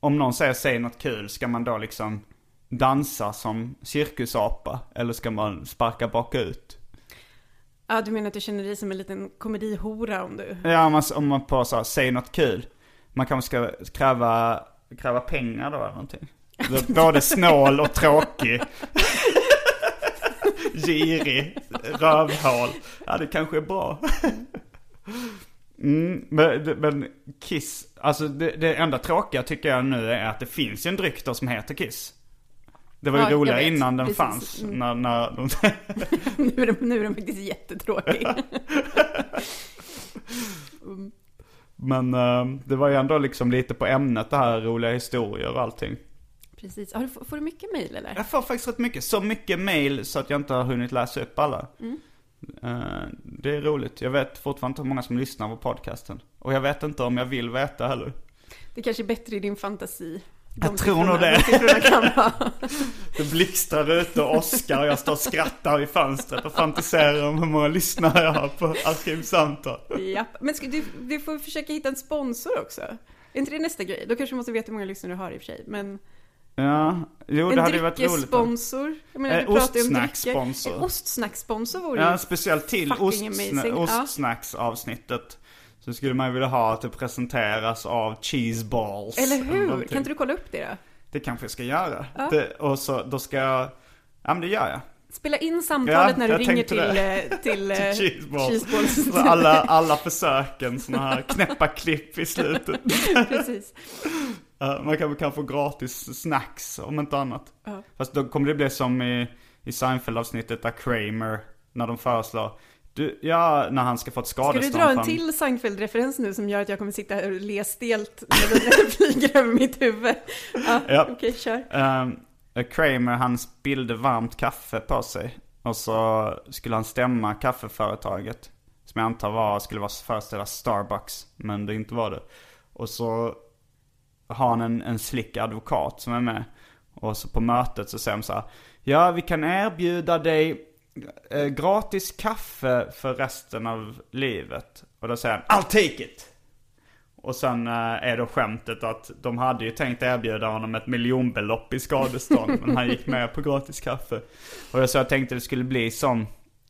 om någon säger säg något kul, ska man då liksom dansa som cirkusapa? Eller ska man sparka bakut? Ja, du menar att du känner dig som en liten komedihora om du... Ja, om man, om man på så här, säg något kul. Man kanske ska kräva, kräva pengar då eller någonting. Både snål och tråkig. Girig, rövhål. Ja, det kanske är bra. Mm, men, men Kiss, alltså det, det enda tråkiga tycker jag nu är att det finns ju en dryck då som heter Kiss. Det var ju Ja, roligare innan den Precis. fanns. Mm. När, när de, nu, är den, nu är den faktiskt jättetråkig. men eh, det var ju ändå liksom lite på ämnet det här roliga historier och allting. Precis. Har du, får du mycket mejl eller? Jag får faktiskt rätt mycket. Så mycket mail så att jag inte har hunnit läsa upp alla. Eh, det är roligt. Jag vet fortfarande inte hur många som lyssnar på podcasten. Och jag vet inte om jag vill veta heller. Det kanske är bättre i din fantasi. Jag De tror siffrorna- nog det. Det blixtrar ute och Oscar och jag står och skrattar i fönstret och fantiserar om hur många lyssnare jag har på Arkivsamtal. Japp. Men ska, du, du får försöka hitta en sponsor också. Är inte det nästa grej? Då kanske du måste veta hur många lyssnare du har i och för sig. Men Ja, jo det en hade ju varit roligt. dryckessponsor. Jag menar, Eh, drycker. ostsnackssponsor. En ostsnackssponsor vore Ja, ju speciellt till ostsna-. Ja. ostsnacksavsnittet. Så skulle man vilja ha att det presenteras av cheeseballs. Eller hur? någonting. Kan inte du kolla upp det då? Det kanske jag ska göra. Ja. Det, och så, då ska jag, ja men det gör jag. Spela in samtalet Ja, när du ringer tänkte till, det. eh, till, eh, Till cheeseballs. cheeseballs. Så alla, alla försöken, såna här knäppa klipp i slutet. Precis. Man kan, kan få gratis snacks om inte annat. Ja. Fast då kommer det bli som i, i Seinfeld-avsnittet där Kramer, när de föreslår, du, ja, när han ska få ett Ska skadestånd. du dra en till Seinfeld-referens nu som gör att jag kommer sitta här och le stelt när den flyger över mitt huvud? Ja, Ja. okej, kör. Ehm, Kramer han spillde varmt kaffe på sig. Och så skulle han stämma kaffeföretaget. Som jag antar var, skulle vara föreställa Starbucks. Men det inte var det. Och så har han en, en slick advokat som är med. Och så på mötet så säger de så här. Ja, vi kan erbjuda dig eh, gratis kaffe för resten av livet. Och då säger han, I'll take it! Och sen eh, är då skämtet att de hade ju tänkt erbjuda honom ett miljonbelopp i skadestånd. men han gick med på gratis kaffe. Och jag så jag tänkte det skulle bli som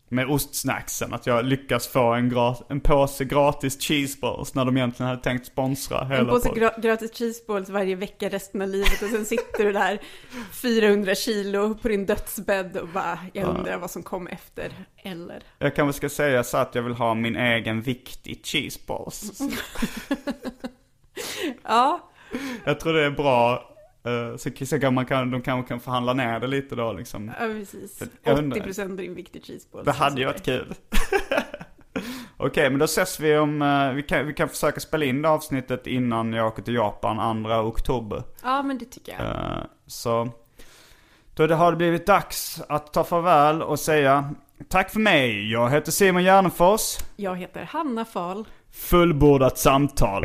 med ostsnacksen. Att jag lyckas få en, gra- en påse gratis cheeseballs när de egentligen hade tänkt sponsra hela En påse gra- gratis cheeseballs varje vecka resten av livet och sen sitter du där 400 kilo på din dödsbädd och bara, jag undrar vad som kom efter, eller? Jag kanske ska säga så att jag vill ha min egen vikt i cheeseballs. Ja, Jag tror det är bra. Eh, Så, så kan man kan, de kanske kan förhandla ner det lite då liksom. ja precis. jag undrar- 80% av din vikt i cheeseballs. Det hade ju varit kul. Okej, men då ses vi om, eh, vi kan, vi kan försöka spela in det avsnittet innan jag åker till Japan 2 oktober. Ja, men det tycker jag. Eh, Så, då det har det blivit dags att ta farväl och säga tack för mig. Jag heter Simon Gärdenfors. Jag heter Hanna Fahl. Fullbordat samtal.